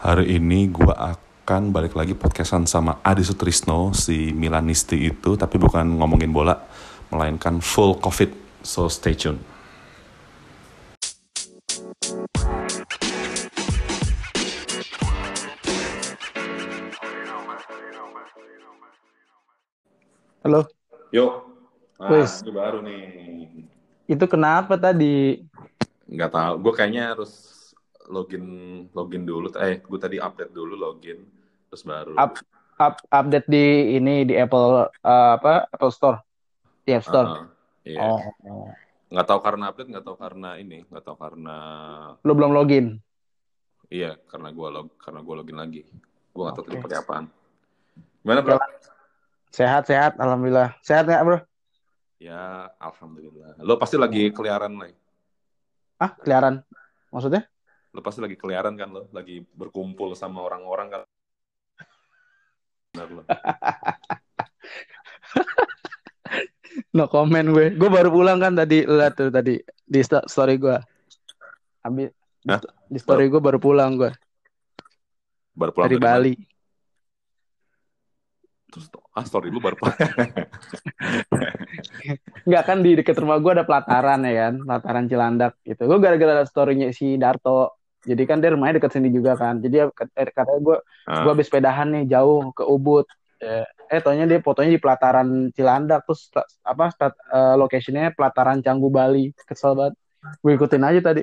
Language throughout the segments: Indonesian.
Hari ini gue akan balik lagi podcastan sama Adi Sutrisno, si Milanisti itu, tapi bukan ngomongin bola, melainkan full COVID. So stay tune. Halo, Yuk, nah, Wis. baru nih. itu kenapa tadi? Nggak tahu, gue kayaknya harus login login dulu. Eh, gue tadi update dulu login, terus baru. Up, up, update di ini di Apple eh, apa Apple Store, di App Store. Ah, iya. Oh, Nggak tahu karena update, nggak tahu karena ini, nggak tahu karena lo belum login. Iya, karena gue log karena gue login lagi. Gue nggak tahu tadi Oke. pakai apaan. Gimana bro? Sehat, sehat, alhamdulillah. Sehat nggak bro? Ya, alhamdulillah. Lo pasti lagi keliaran lah. Ah, keliaran. Maksudnya? Lo pasti lagi keliaran kan lo, lagi berkumpul sama orang-orang kan. Benar lo. No comment gue. Gue baru pulang kan tadi, lihat tuh tadi di sto- story gue. Habis Hah? sto- di story gue baru pulang gue Baru pulang dari mana? Bali. Terus ah story lu baru pulang. Enggak kan di dekat rumah gue ada pelataran ya kan, pelataran Cilandak gitu. Gue gara-gara storynya si Darto. Jadi kan dia rumahnya dekat sini juga kan. Jadi ya eh, katanya gue Ah, gue habis sepedahan nih jauh ke Ubud. Eh, eh taunya dia fotonya di pelataran Cilandak terus apa stat, eh, locationnya pelataran Canggu Bali. Kesel banget. Gue ikutin aja tadi.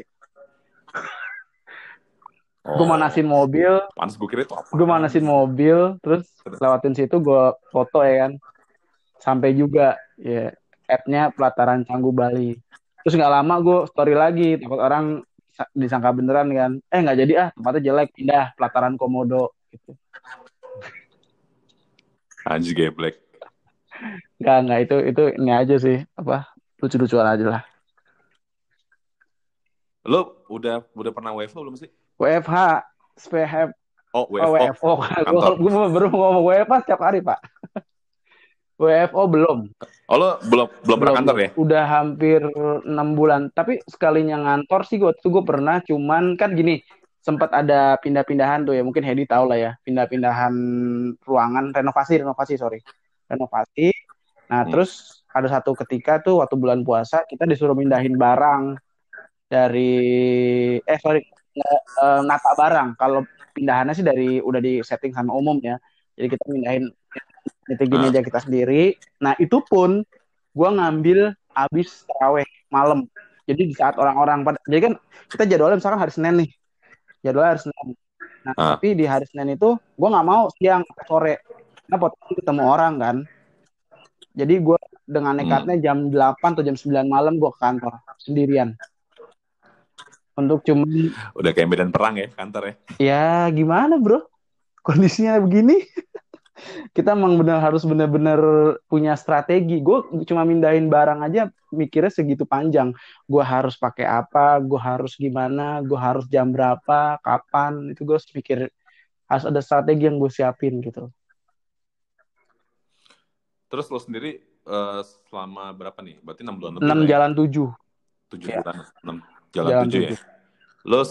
Gue oh, manasin mobil, Panas gue kira itu apa? gue manasin mobil, terus lewatin situ gue foto ya kan. Sampai juga ya app-nya pelataran Canggu Bali. Terus nggak lama gue story lagi, takut orang disangka beneran kan. Eh nggak jadi ah, tempatnya jelek, pindah pelataran Komodo gitu. Anjir geblek. Nggak nggak itu itu ini aja sih apa lucu-lucuan aja lah. Lo udah udah pernah WFO belum sih? WFH, SPH, Oh, oh, WFO. WFO. kantor. Gue baru ngomong WFH setiap hari pak. WFO belum. Oh, lo belum belum pernah kantor ya? Udah hampir enam bulan. Tapi sekalinya ngantor sih waktu itu gue pernah. Cuman kan gini, sempat ada pindah-pindahan tuh ya. Mungkin Hedi tahu lah ya. Pindah-pindahan ruangan, renovasi, renovasi sorry, renovasi. Nah Hmm. terus ada satu ketika tuh waktu bulan puasa kita disuruh mindahin barang dari eh sorry nge- eh, barang. Kalau pindahannya sih dari udah di setting sama umum ya. Jadi kita mindahin nyeting Ah. meja kita sendiri. Nah itu pun gue ngambil abis taraweh malam. Jadi di saat orang-orang pada, jadi kan kita jadwalnya misalkan hari Senin nih, jadwalnya hari Senin. Nah Ah. tapi di hari Senin itu gue nggak mau siang atau sore, karena potensi ketemu orang kan. Jadi gue dengan Hmm. nekatnya jam 8 atau jam 9 malam gue ke kantor sendirian. Untuk cuma Udah kayak medan perang ya kantor ya? ya gimana bro, kondisinya begini. kita emang benar harus benar-benar punya strategi. Gue cuma mindahin barang aja mikirnya segitu panjang. Gue harus pakai apa, gue harus gimana, gue harus jam berapa, kapan. Itu gue harus pikir harus ada strategi yang gue siapin gitu. Terus lo sendiri eh, selama berapa nih? Berarti 6 bulan lebih 6 lah ya? jalan 7. 7 Ya. bulan, 6 jalan, Jalan 7 ya. Lo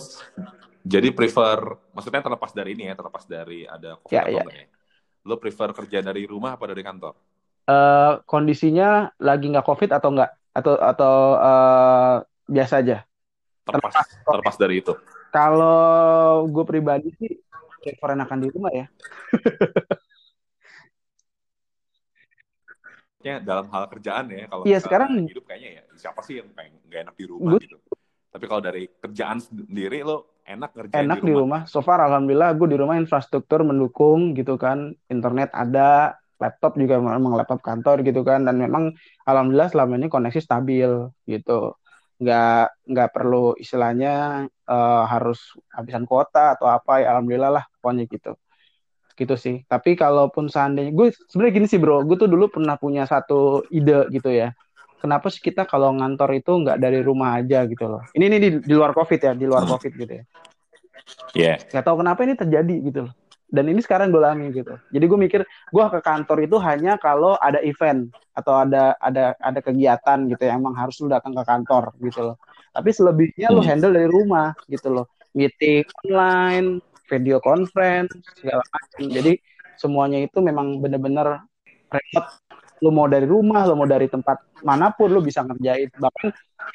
jadi prefer, maksudnya terlepas dari ini ya, terlepas dari ada COVID Ya, atau ya. enggak ya. Lo prefer kerja dari rumah apa dari kantor? Eh, kondisinya lagi nggak covid atau enggak? Atau atau eh, biasa aja? Terlepas, terlepas dari itu. Kalau gue pribadi sih prefer enakan di rumah ya. Kayaknya dalam hal kerjaan ya, kalau misalnya sekarang- hidup kayaknya ya, siapa sih yang pengen nggak enak di rumah Gue- gitu. Tapi kalau dari kerjaan sendiri, lo enak kerjain enak di rumah. So far alhamdulillah gue di rumah infrastruktur mendukung gitu kan. Internet ada, laptop juga memang laptop kantor gitu kan dan memang alhamdulillah selama ini koneksi stabil gitu. Nggak nggak perlu istilahnya eh, harus habisan kuota atau apa ya alhamdulillah lah pokoknya gitu. Gitu sih. Tapi kalaupun seandainya gue sebenarnya gini sih bro, gue tuh dulu pernah punya satu ide gitu ya. Kenapa sih kita kalau ngantor itu nggak dari rumah aja gitu loh. Ini ini di, di luar covid ya, di luar Hmm. covid gitu ya Iya. nggak tahu kenapa ini terjadi gitu loh. Dan ini sekarang gue alami gitu. Jadi gue mikir gue ke kantor itu hanya kalau ada event atau ada ada ada kegiatan gitu yang emang harus lu datang ke kantor gitu loh. Tapi selebihnya lu Hmm. handle dari rumah gitu loh. Meeting online video conference segala macam. Jadi semuanya itu memang benar-benar remote lu mau dari rumah lu mau dari tempat mana pun lu bisa ngerjain. Bahkan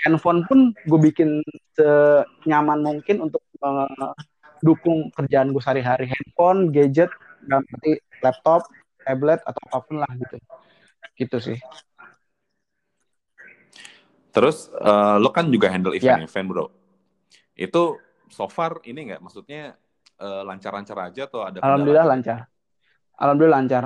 handphone pun gue bikin senyaman mungkin untuk uh, dukung kerjaan gue sehari-hari. Handphone gadget nanti laptop tablet atau apa pun lah gitu. Gitu sih. Terus uh, lo kan juga handle Ya. event-event bro. Itu so far ini nggak? Maksudnya uh, lancar-lancar aja atau ada alhamdulillah kendala? lancar. Alhamdulillah lancar.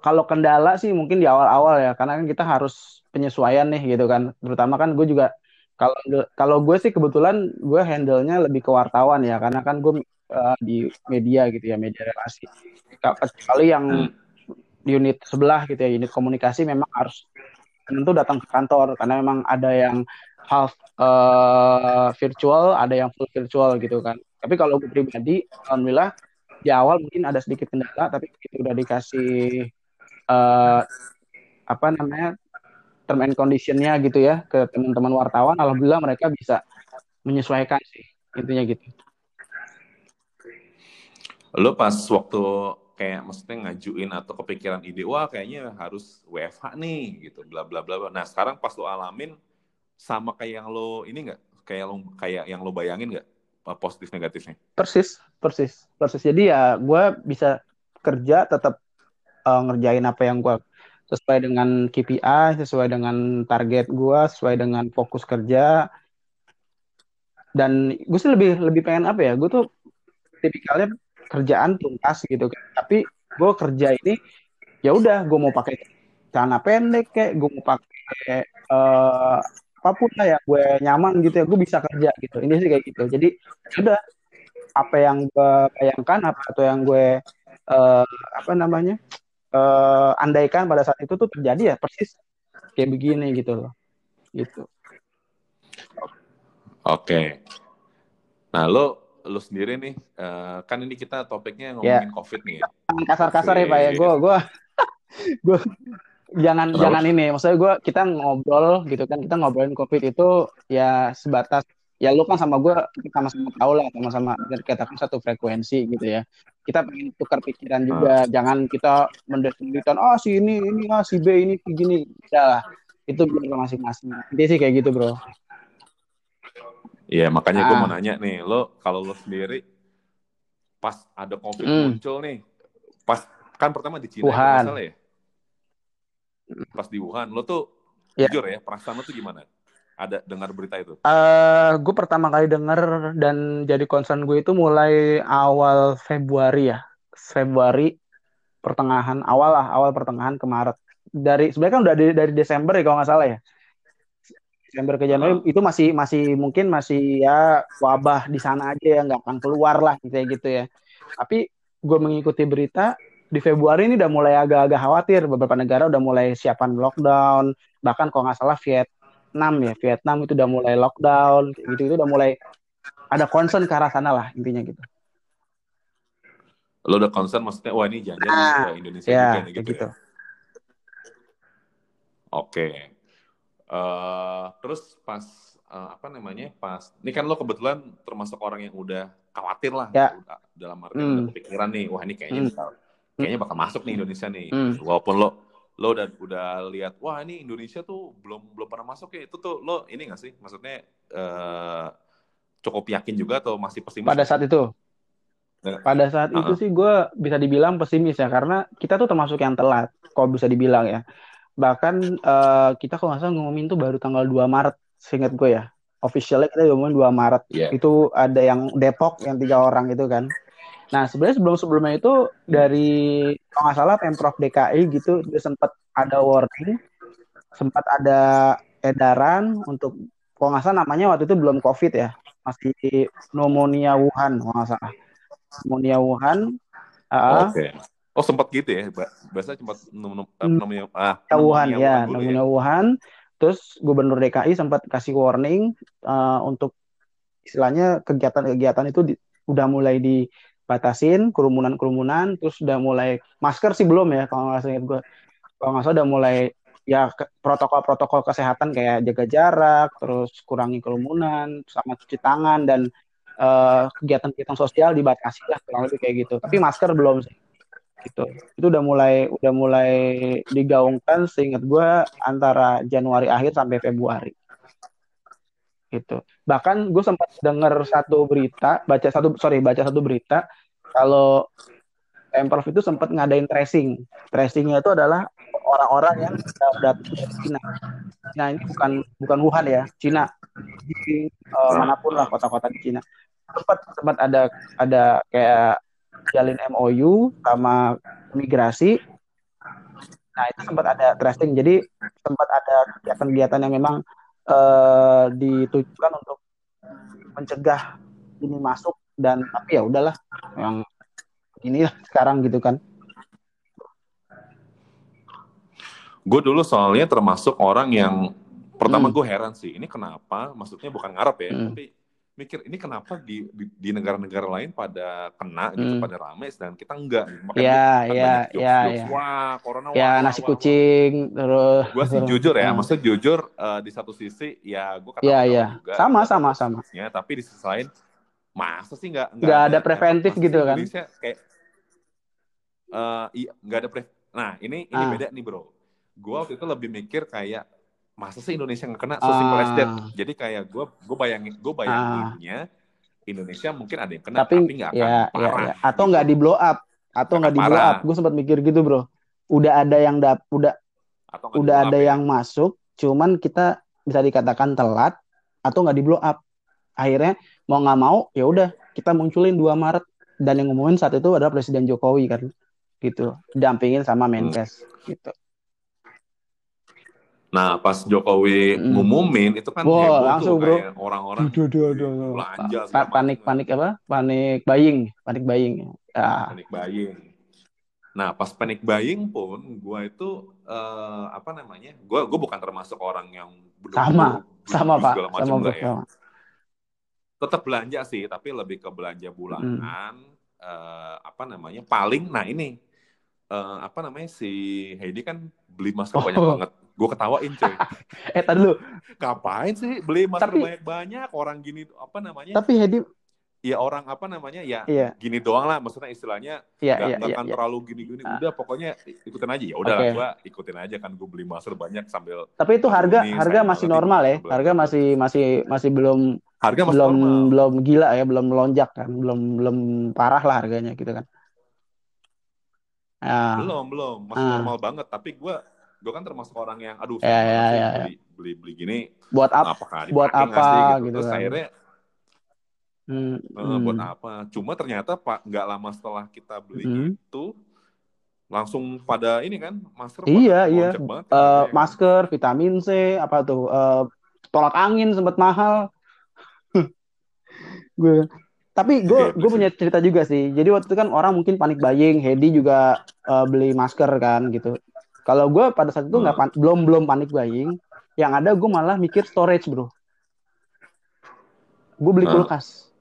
Kalau kendala sih mungkin di awal-awal ya karena kan kita harus penyesuaian nih gitu kan. Terutama kan gue juga kalau kalau gue sih kebetulan gue handle-nya lebih ke wartawan ya karena kan gue uh, di media gitu ya media relasi kecuali yang Hmm. unit sebelah gitu ya unit komunikasi memang harus tentu datang ke kantor karena memang ada yang half uh, virtual ada yang full virtual gitu kan tapi kalau gue pribadi alhamdulillah di awal mungkin ada sedikit kendala tapi begitu udah dikasih uh, apa namanya term and conditionnya gitu ya ke teman-teman wartawan alhamdulillah mereka bisa menyesuaikan sih intinya gitu. Lo pas waktu kayak maksudnya ngajuin atau kepikiran ide wah kayaknya harus WFH nih gitu bla bla bla nah sekarang pas lo alamin sama kayak yang lo ini nggak? Kayak lo kayak yang lo bayangin nggak uh, positif negatifnya? Persis persis persis. Jadi ya gue bisa kerja tetap uh, ngerjain apa yang gue sesuai dengan KPI sesuai dengan target gue sesuai dengan fokus kerja. Dan gue sih lebih lebih pengen apa ya? Gue tuh tipikalnya kerjaan tuntas gitu kan. Tapi gue kerja ini ya udah gue mau pakai celana pendek kayak gue mau pakai uh, apa pun lah ya gue nyaman gitu ya gue bisa kerja gitu. Ini sih kayak gitu. Jadi sudah apa yang gue bayangkan apa atau yang gue uh, apa namanya uh, andaikan pada saat itu tuh terjadi ya persis kayak begini gitu loh. Gitu. Oke. Nah lo lo sendiri nih uh, kan ini kita topiknya ngomongin Ya. covid nih. Ya kasar-kasar ya pak ya. Gue gue gue jangan Kenapa? jangan ini. Maksudnya gue kita ngobrol gitu kan kita ngobrolin covid itu ya sebatas ya lu kan sama gue kita sama-sama tahu lah sama-sama kita kan satu frekuensi gitu ya kita pengen tukar pikiran juga jangan kita mendeskripsikan oh si ini ini ah si B ini gini udah lah itu biar masing-masing intinya sih kayak gitu bro Iya, makanya gue Ah. mau nanya nih, lo kalau lo sendiri pas ada covid Hmm. muncul nih, pas kan pertama di Cina Wuhan. masalah ya, pas di Wuhan, lo tuh Ya. jujur ya, perasaan lo tuh gimana? Ada dengar berita itu? eh gue pertama kali denger dan jadi concern gue itu mulai awal Februari ya. Februari pertengahan awal lah, awal pertengahan ke Maret. Dari sebenarnya kan udah dari, dari Desember ya kalau nggak salah ya. Desember ke Januari itu masih masih mungkin masih ya wabah di sana aja ya nggak akan keluar lah kayak gitu ya. Tapi gue mengikuti berita di Februari ini udah mulai agak-agak khawatir beberapa negara udah mulai siapan lockdown bahkan kalau nggak salah Vietnam ya Vietnam itu udah mulai lockdown gitu itu udah mulai ada concern ke arah sana lah intinya gitu Lo udah concern maksudnya, wah ini jangan Ah, ke Indonesia ya juga nih gitu, gitu ya? Oke. Eh, terus pas eh, apa namanya? Pas ini kan lo kebetulan termasuk orang yang udah khawatir lah, Ya. udah, dalam arti udah Hmm. kepikiran nih, wah ini kayaknya Hmm. bakal kayaknya bakal masuk nih Indonesia nih. Hmm. Walaupun lo lo udah udah lihat, wah ini Indonesia tuh belum belum pernah masuk ya. Itu tuh lo ini gak sih? Maksudnya eh, cukup yakin juga atau masih pesimis? pada saat itu pada saat itu Uh-uh. sih gue bisa dibilang pesimis ya karena kita tuh termasuk yang telat kalau bisa dibilang ya bahkan eh, kita kalau nggak salah ngumumin tuh baru tanggal 2 Maret seingat gue ya officialnya kita ngumumin 2 Maret Iya. itu ada yang Depok yang tiga orang itu kan nah sebenarnya sebelum sebelumnya itu dari kalau nggak salah pemprov DKI gitu dia sempat ada warning sempat ada edaran untuk kalau nggak salah namanya waktu itu belum COVID ya masih pneumonia Wuhan kalau nggak salah pneumonia Wuhan ah, Oke. Oh sempat gitu ya, Ba- bahasa sempat nom- nom- Hmm. ah Wuhan pneumonia ya, Wuhan pneumonia Wuhan. Terus Gubernur DKI sempat kasih warning uh, untuk istilahnya kegiatan-kegiatan itu di- udah mulai dibatasin, kerumunan-kerumunan, terus udah mulai masker sih belum ya kalau nggak salah gue. Kalau nggak salah udah mulai ya protokol-protokol kesehatan kayak jaga jarak, terus kurangi kerumunan, sama cuci tangan dan uh, kegiatan-kegiatan sosial dibatasi lah kurang lebih kayak gitu. Tapi masker belum sih. Gitu. Itu udah mulai udah mulai digaungkan seingat gue antara Januari akhir sampai Februari gitu. Bahkan gue sempat dengar satu berita baca satu sorry baca satu berita kalau Pemprov itu sempat ngadain tracing. Tracingnya itu adalah orang-orang yang datang dari Cina. Nah ini bukan bukan Wuhan ya Cina. Di uh, mana pun lah kota-kota di Cina. Sempat sempat ada ada kayak jalin MOU sama imigrasi. Nah itu sempat ada tracing. Jadi sempat ada kegiatan-kegiatan yang memang uh, ditujukan untuk mencegah ini masuk dan tapi ya udahlah yang inilah sekarang gitu kan gue dulu soalnya termasuk orang yang pertama hmm. gue heran sih ini kenapa maksudnya bukan ngarep ya hmm. tapi mikir ini kenapa di di negara-negara lain pada kena gitu hmm. pada rame dan kita enggak makanya ya, kan ya, ya, ya. wah corona ya wah, nasi wah, kucing wah. terus gue sih jujur ya hmm. maksudnya jujur uh, di satu sisi ya gue kata ya, ya. juga sama sama sama ya tapi di sisi lain masa sih nggak nggak ada, preventif gitu kan Indonesia kayak uh, iya nggak ada pre nah ini ini ah. beda nih bro gue waktu itu lebih mikir kayak masa sih Indonesia nggak kena? Sesimpel uh, that. Jadi kayak gue gue bayangin gue bayanginnya uh, Indonesia mungkin ada yang kena tapi nggak akan ya, parah ya, ya. atau nggak di blow up atau nggak di blow up. gue sempat mikir gitu bro. Udah ada yang dap udah atau udah ada ya? yang masuk cuman kita bisa dikatakan telat atau nggak di blow up. Akhirnya mau nggak mau ya udah kita munculin 2 Maret. Dan yang ngumumin saat itu adalah Presiden Jokowi kan gitu. Dampingin sama Menkes hmm. gitu Nah, pas Jokowi mm. ngumumin itu kan wow, heboh langsung, tuh kayak orang-orang belanja pa panik panik apa? Panik buying, panik buying. Ya. Panik buying. Nah, pas panik buying pun gua itu uh, apa namanya? Gua gua bukan termasuk orang yang bener sama sama Pak, sama Pak. Ya. Tetap belanja sih, tapi lebih ke belanja bulanan mm. uh, apa namanya? Paling nah ini uh, apa namanya si Heidi kan beli masker oh. banyak banget gue ketawain coy eh tadi lu ngapain sih beli masker banyak-banyak? Orang gini apa namanya? Tapi Hedi ya orang apa namanya? Ya iya. gini doang lah. Maksudnya istilahnya iya, iya, gak, iya, akan iya. terlalu gini-gini. Uh. udah pokoknya ikutin aja. Ya udah okay. gue ikutin aja kan. Gue beli masker banyak sambil tapi itu harga ini, harga masih normal ya. Harga masih masih masih belum harga masih belum normal. belum gila ya. Belum melonjak kan. Belum belum parah lah harganya gitu kan. Ya. belum belum. Masih uh. normal banget. Tapi gue gue kan termasuk orang yang aduh ya, ya, ya, beli, ya. beli beli gini? Buat apa buat apa sih, gitu, gitu terus kan. akhirnya hmm, uh, buat apa? Cuma ternyata pak nggak lama setelah kita beli hmm. itu langsung pada ini kan masker iya iya. banget, uh, masker vitamin C apa tuh uh, tolak angin sempat mahal. Gue tapi gue gue punya cerita juga sih. Jadi waktu itu kan orang mungkin panik buying. Hedi juga uh, beli masker kan gitu kalau gue pada saat itu nggak hmm. belum belum panik buying, yang ada gue malah mikir storage bro. Gue beli hmm. kulkas.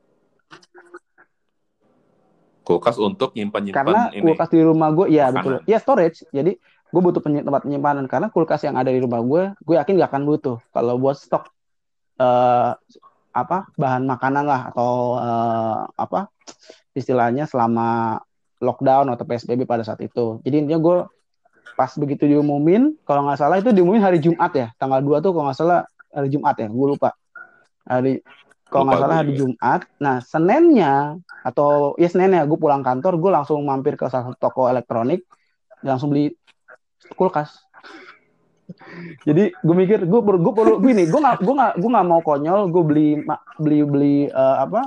Kulkas untuk nyimpan nyimpan Karena ini. kulkas di rumah gue, ya betul. Ya storage. Jadi gue butuh tempat penyimpanan karena kulkas yang ada di rumah gue, gue yakin gak akan butuh. Kalau buat stok uh, apa bahan makanan lah atau uh, apa istilahnya selama lockdown atau psbb pada saat itu. Jadi intinya gue pas begitu diumumin kalau nggak salah itu diumumin hari Jumat ya. Tanggal 2 tuh kalau nggak salah hari Jumat ya gue lupa. Hari kalau nggak salah hari Jumat. Nah Seninnya atau ya Seninnya gue pulang kantor gue langsung mampir ke salah satu toko elektronik langsung beli kulkas. Jadi gue mikir gue perlu gue perlu gini gue nggak gue nggak gue nggak mau konyol gue beli beli beli uh, apa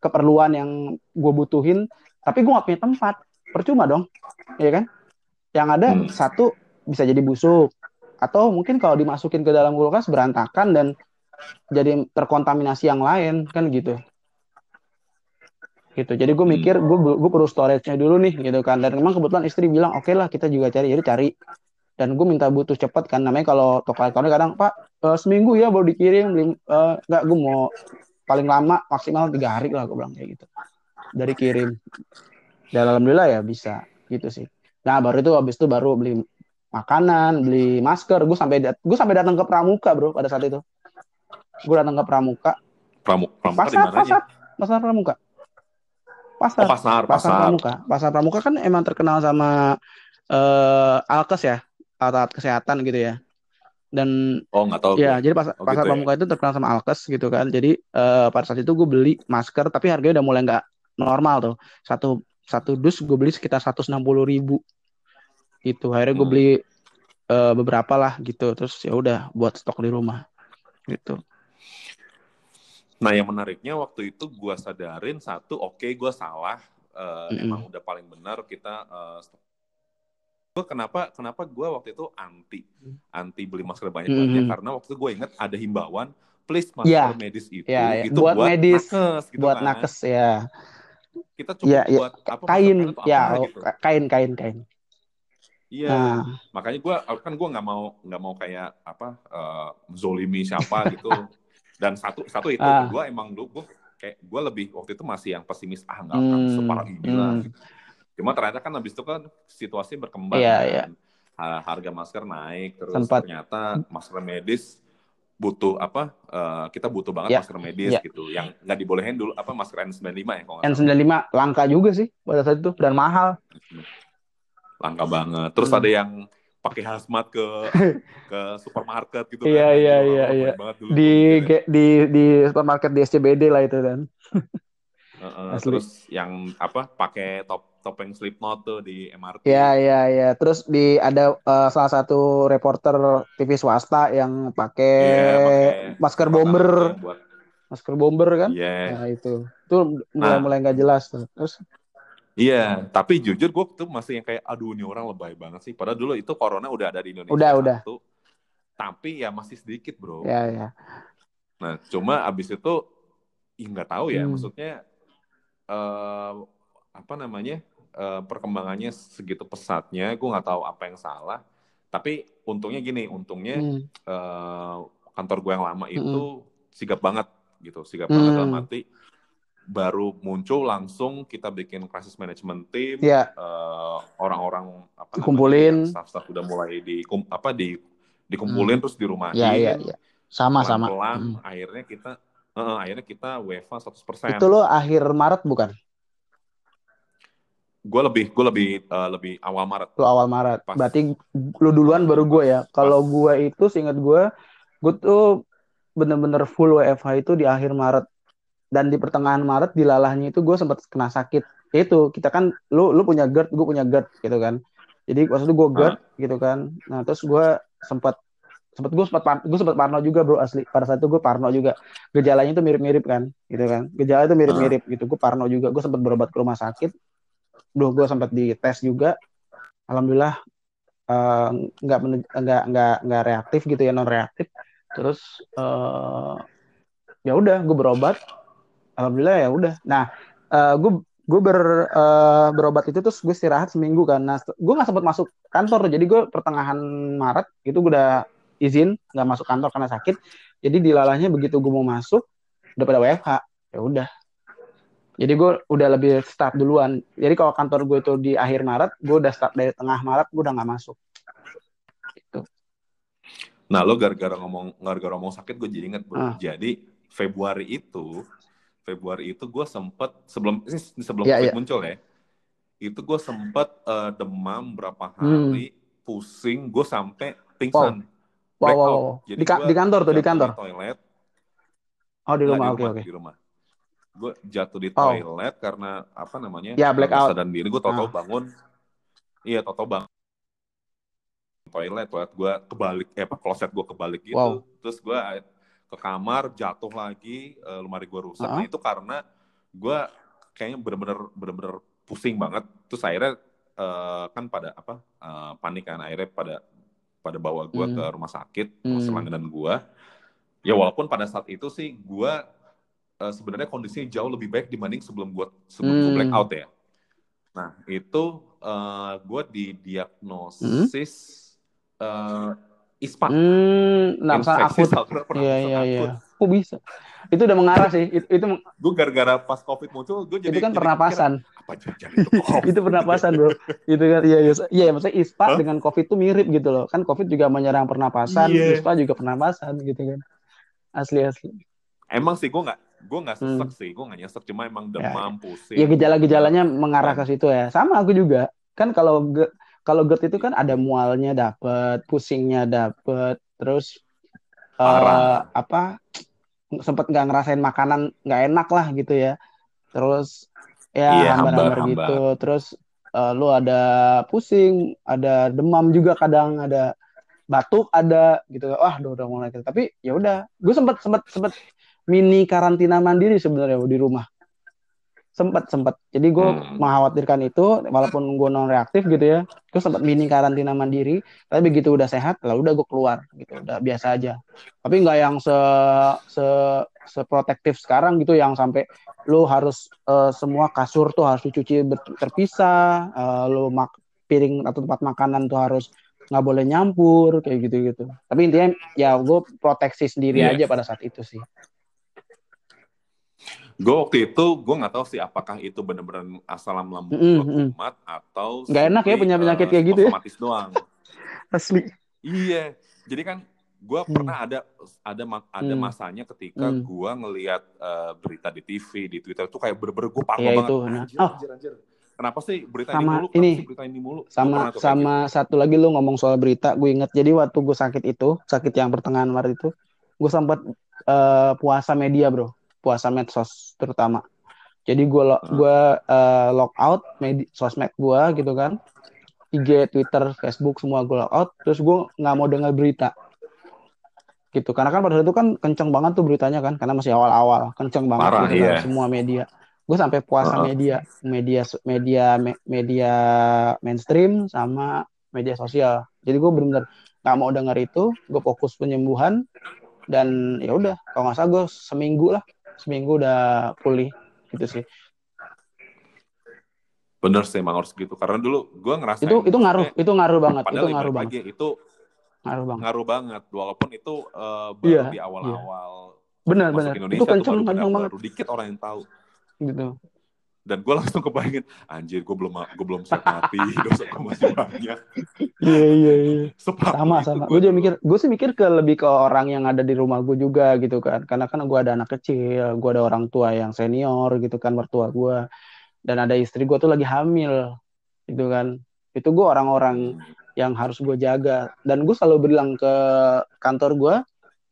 keperluan yang gue butuhin tapi gue nggak punya tempat. Percuma dong ya kan yang ada hmm. satu bisa jadi busuk. Atau mungkin kalau dimasukin ke dalam kulkas berantakan dan jadi terkontaminasi yang lain kan gitu. Gitu. Jadi gue hmm. mikir gue gue perlu storage-nya dulu nih gitu kan. Dan memang kebetulan istri bilang oke okay lah kita juga cari. Jadi cari. Dan gue minta butuh cepat kan namanya kalau toko elektronik kadang pak uh, seminggu ya baru dikirim uh, nggak gue mau paling lama maksimal tiga hari lah gue bilang kayak gitu. Dari kirim dan alhamdulillah ya bisa gitu sih Nah baru itu habis itu baru beli makanan, beli masker. Gue sampai gue sampai datang ke Pramuka bro pada saat itu. Gue datang ke Pramuka. Pramu, pramuka di pasar pasar pasar pramuka pasar Oh, pasar, pasar pasar. pramuka pasar pramuka kan emang terkenal sama eh alkes ya alat kesehatan gitu ya dan Oh, nggak tahu ya gue. jadi pasar, Oh, pasar gitu ya. pramuka itu terkenal sama alkes gitu kan jadi eh pada saat itu gue beli masker tapi harganya udah mulai nggak normal tuh satu satu dus gue beli sekitar 160 ribu gitu akhirnya gue Hmm. beli eh, beberapa lah gitu terus ya udah buat stok di rumah gitu Nah, yang menariknya waktu itu gue sadarin satu, oke gue salah, eh, Mm-mm. emang udah paling benar kita. gue kenapa kenapa gue waktu itu anti anti beli masker banyak-banyak Mhm. karena waktu itu gue inget ada himbauan please masker Iya. medis itu Ya, ya. itu Buat medis, nakes gitu buat kan. nakes ya Kita cukup ya, ya. buat apa kain ya gitu. ka- kain kain kain Iya. nah makanya gue kan gue nggak mau nggak mau kayak apa eh, zolimi siapa gitu dan satu satu itu Ah. kedua emang lu gue kayak gue lebih waktu itu masih yang pesimis ah nggak Hmm, akan separah ini lah hmm. gitu. cuma ternyata kan habis itu kan situasi berkembang Iya, kan iya. Ha- harga masker naik terus Sempat. ternyata masker medis butuh apa eh, kita butuh banget Iya, masker medis iya. gitu yang nggak dibolehin dulu apa masker N95 ya kalau nggak salah. N95 langka juga sih pada saat itu dan mahal langka banget. Terus Hmm. ada yang pakai hazmat ke ke supermarket gitu Iya, kan. iya, iya, iya. di gitu. di di supermarket di SCBD lah itu kan Heeh, asli. terus yang apa pakai top topeng Slipknot tuh di MRT. ya ya ya terus di ada eh, salah satu reporter TV swasta yang pakai Iya, pakai masker bomber buat masker bomber kan Iya. nah itu itu mulai Nah. mulai nggak jelas tuh terus Iya, tapi jujur gue tuh masih yang kayak aduh ini orang lebay banget sih. Padahal dulu itu corona udah ada di Indonesia Udah, udah. satu. Tapi ya masih sedikit, Bro. ya ya Nah, cuma abis itu ya nggak tahu ya, Hmm. maksudnya eh apa namanya eh, perkembangannya segitu pesatnya, gue nggak tahu apa yang salah. Tapi untungnya gini, untungnya Hmm. eh, kantor gue yang lama itu sigap banget gitu, sigap banget Hmm. dalam arti baru muncul langsung kita bikin crisis management team, ya eh, orang-orang apa yang staff-staff udah mulai di apa di dikumpulin terus di rumahin ya ya ya sama sama. Pelan-pelan Hmm. akhirnya kita eh, akhirnya kita WFA 100%. itu lo akhir Maret bukan? Gue lebih gue lebih eh, lebih awal Maret. lo awal Maret. Pas. berarti lo duluan baru gue ya? Kalau gue itu seingat gue gue tuh bener-bener full WFH itu di akhir Maret dan di pertengahan Maret di lalahnya itu gue sempat kena sakit. Itu kita kan lu lu punya GERD gue punya GERD gitu kan. Jadi waktu itu gue GERD gitu kan. Nah terus gue sempat sempat gue sempat gue sempat parno juga bro asli. Pada saat itu gue parno juga. Gejalanya itu mirip-mirip kan gitu kan. Gejala itu mirip-mirip gitu. Gue parno juga. Gue sempat berobat ke rumah sakit. Duh, gue sempat dites juga. Alhamdulillah eh, nggak men- nggak nggak nggak reaktif gitu ya non reaktif terus eh, ya udah gue berobat alhamdulillah ya udah. Nah gue gue ber, eh, berobat itu terus gue istirahat seminggu kan. Nah gue nggak sempat masuk kantor. Jadi gue pertengahan Maret itu gue udah izin nggak masuk kantor karena sakit. Jadi dilalahnya begitu gue mau masuk udah pada WFH ya udah. Jadi gue udah lebih start duluan. Jadi kalau kantor gue itu di akhir Maret gue udah start dari tengah Maret gue udah nggak masuk. Gitu. Nah, lo gara-gara ngomong gara-gara ngomong sakit gue jadi inget, Bro. Ah. Jadi Februari itu Februari itu gue sempet sebelum ini sebelum Iya, COVID iya. muncul ya. Itu gue sempet eh, demam berapa Hmm. hari, pusing, gue sampai pingsan. wow wow, wow. Jadi Di, ka- di kantor tuh di kantor toilet. oh di rumah oke oke di rumah. Gue jatuh di Oh. toilet karena apa namanya? Ya, blackout. sadar diri. Gue tau-tau Ah. bangun. Iya, tau-tau bangun. Toilet, toilet gue kebalik, eh apa, kloset gue kebalik gitu. Wow. Terus gue ke kamar, jatuh lagi, eh, lemari gue rusak. Ah. Nah, itu karena gue kayaknya bener-bener bener-bener pusing banget. Terus akhirnya eh, kan pada apa eh, panik kan akhirnya pada pada bawa gue Hmm. ke rumah sakit, Hmm. rumah selangganan gue. Ya walaupun pada saat itu sih gue eh, sebenarnya kondisinya jauh lebih baik dibanding sebelum gue sebelum gue Hmm. blackout ya. Nah itu eh, gue didiagnosis eh, ISPA. hmm nah akut saluran iya iya iya kok bisa itu udah mengarah sih itu, itu Gue gara-gara pas COVID muncul, gue jadi itu kan jadi pernapasan mikir, apa jangan itu COVID? itu pernapasan bro itu kan iya iya iya maksudnya ispa Hah? dengan covid tuh mirip gitu loh kan covid juga menyerang pernapasan Iya. ispa juga pernapasan gitu kan asli asli Emang sih gue nggak gue nggak sesek sih, gue nggak nyesek, cuma emang Hmm. Ya, demam, pusing. ya gejala-gejalanya mengarah Dan ke situ ya. Sama aku juga. Kan kalau kalau GERD itu kan ada mualnya dapet, pusingnya dapet, terus parah. apa sempet nggak ngerasain makanan nggak enak lah gitu ya. Terus ya Iya, hambar-hambar gitu. Terus eh, lu ada pusing, ada demam juga kadang, ada batuk ada gitu. Wah, udah udah mulai. Tapi ya udah, gue sempet sempet sempet mini karantina mandiri sebenarnya di rumah. Sempet sempet. Jadi gue Hmm. mengkhawatirkan itu, walaupun gue non reaktif gitu ya. Gue sempet mini karantina mandiri. Tapi begitu udah sehat, lah udah gue keluar gitu. Udah biasa aja. Tapi nggak yang se se seprotektif sekarang gitu, yang sampai lu harus eh, semua kasur tuh harus dicuci ber- terpisah, eh, lu mak piring atau tempat makanan tuh harus nggak boleh nyampur kayak gitu-gitu. Tapi intinya ya gue proteksi sendiri Iya. aja pada saat itu sih. Gue waktu itu, gue nggak tahu sih apakah itu benar-benar asam lambung Mm-mm, gue mm. kumat atau Nggak enak ya punya penyakit eh, kayak gitu ya. otomatis doang. Asli. Iya, jadi kan gue Hmm. pernah ada ada ada Hmm. masanya ketika Hmm. gue ngelihat eh, berita di TV, di Twitter tuh kayak bener-bener gue parno Iya banget. itu. Nah, Anjir, oh anjir, anjir. Kenapa sih berita ini sama mulu? Kenapa ini sih berita ini mulu? Sama sama gitu. satu lagi lu ngomong soal berita, gue inget. Jadi waktu gue sakit itu, sakit yang pertengahan Maret itu, gue sempat eh, puasa media bro, puasa medsos terutama. Jadi gue lo, Heeh. gue eh, lock out medi- sosmed gue gitu kan, IG, Twitter, Facebook semua gue lock out. Terus gue nggak mau dengar berita gitu. Karena kan pada saat itu kan kenceng banget tuh beritanya kan, karena masih awal-awal, kenceng banget Parah, gitu kan iya. semua media. Gue sampai puasa Heeh. media, media, media, me- media mainstream sama media sosial. Jadi gue bener-bener nggak mau denger itu, gue fokus penyembuhan dan ya udah, kalau nggak salah gue seminggu lah, seminggu udah pulih gitu sih. Bener sih emang harus gitu. Karena dulu gue ngerasain, Itu itu ngaruh, itu ngaruh banget, itu ngaruh banget, lagi itu ngaruh banget. ngaruh banget. Walaupun itu eh, baru Iya, di iya, awal-awal benar masuk benar. Itu Indonesia tuh kenceng kenceng benar banget baru dikit orang yang tahu. gitu. Dan gue langsung kebayangin, anjir gue belum gue belum siap mati, dosa gue masih banyak. Iya iya iya. Sama sama. gue juga mikir, gue sih mikir ke lebih ke orang yang ada di rumah gue juga gitu kan. Karena kan gue ada anak kecil, gue ada orang tua yang senior gitu kan, mertua gue, dan ada istri gue tuh lagi hamil gitu kan. Itu gue orang-orang yang harus gue jaga. Dan gue selalu bilang ke kantor gue,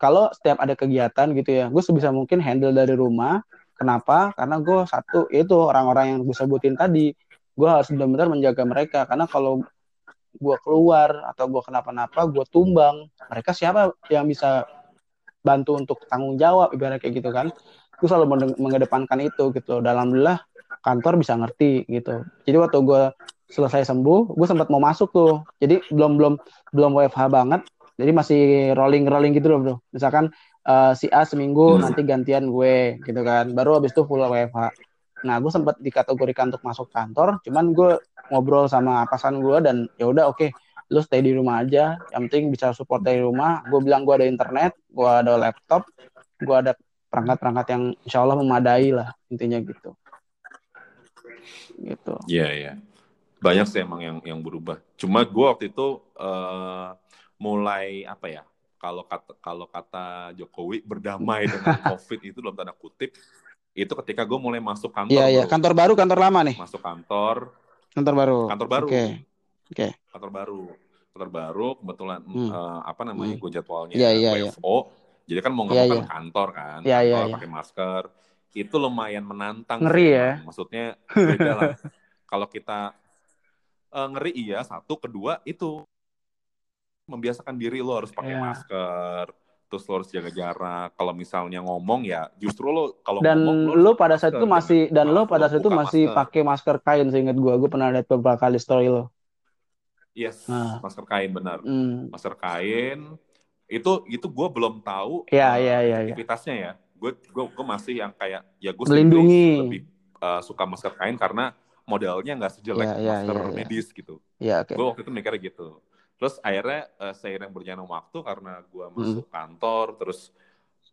kalau setiap ada kegiatan gitu ya, gue sebisa mungkin handle dari rumah. Kenapa? Karena gue satu itu orang-orang yang gue sebutin tadi, gue harus benar-benar menjaga mereka. Karena kalau gue keluar atau gue kenapa-napa, gue tumbang. Mereka siapa yang bisa bantu untuk tanggung jawab ibarat kayak gitu kan? Gue selalu mengedepankan itu gitu. Dan alhamdulillah kantor bisa ngerti gitu. Jadi waktu gue selesai sembuh, gue sempat mau masuk tuh. Jadi belum belum belum WFH banget. Jadi masih rolling rolling gitu loh bro. Misalkan eh, si A seminggu Hmm. nanti gantian gue gitu kan. Baru habis itu full WFH. Nah gue sempat dikategorikan untuk masuk kantor. Cuman gue ngobrol sama atasan gue dan ya udah oke lu stay di rumah aja. Yang penting bisa support dari rumah. Gue bilang gue ada internet, gue ada laptop, gue ada perangkat-perangkat yang insya Allah memadai lah intinya gitu. Gitu. Iya, iya. Banyak sih emang yang yang berubah. Cuma gue waktu itu eh, mulai apa ya? Kalau kata kalau kata Jokowi berdamai dengan COVID itu dalam tanda kutip itu ketika gue mulai masuk kantor, Iya iya. Kantor baru, kantor lama nih. Masuk kantor, Kantor baru. kantor baru, Oke. Oke. kantor baru, kantor baru. Kebetulan Hmm. eh, apa namanya? Hmm. Gue jadwalnya Iya, iya, iya. WFO. Jadi kan mau nggak kan iya. kantor kan, Iya, iya, kantor pakai masker. Itu lumayan menantang. Ngeri sih ya. emang. Maksudnya beda lah. Kalau kita eh, ngeri iya, satu, kedua itu membiasakan diri lo harus pakai Iya. masker, terus lo harus jaga jarak. Kalau misalnya ngomong ya justru lo kalau Dan ngomong lu pada saat itu masih dan Maaf, pada lo saat itu masih masker. pakai masker kain seingat gua. Gua pernah lihat beberapa kali story lo. Yes, Nah. masker kain benar. Hmm. Masker kain itu itu gue belum tahu Iya, eh, iya, iya, iya. aktivitasnya ya. Gue gue gue masih yang kayak ya gue Melindungi. lebih eh, suka masker kain karena modelnya nggak sejelek Iya, iya, masker iya, iya. medis gitu. Iya, oke. Gue waktu itu mikirnya gitu. Terus akhirnya eh, seiring berjalannya waktu karena gue masuk kantor terus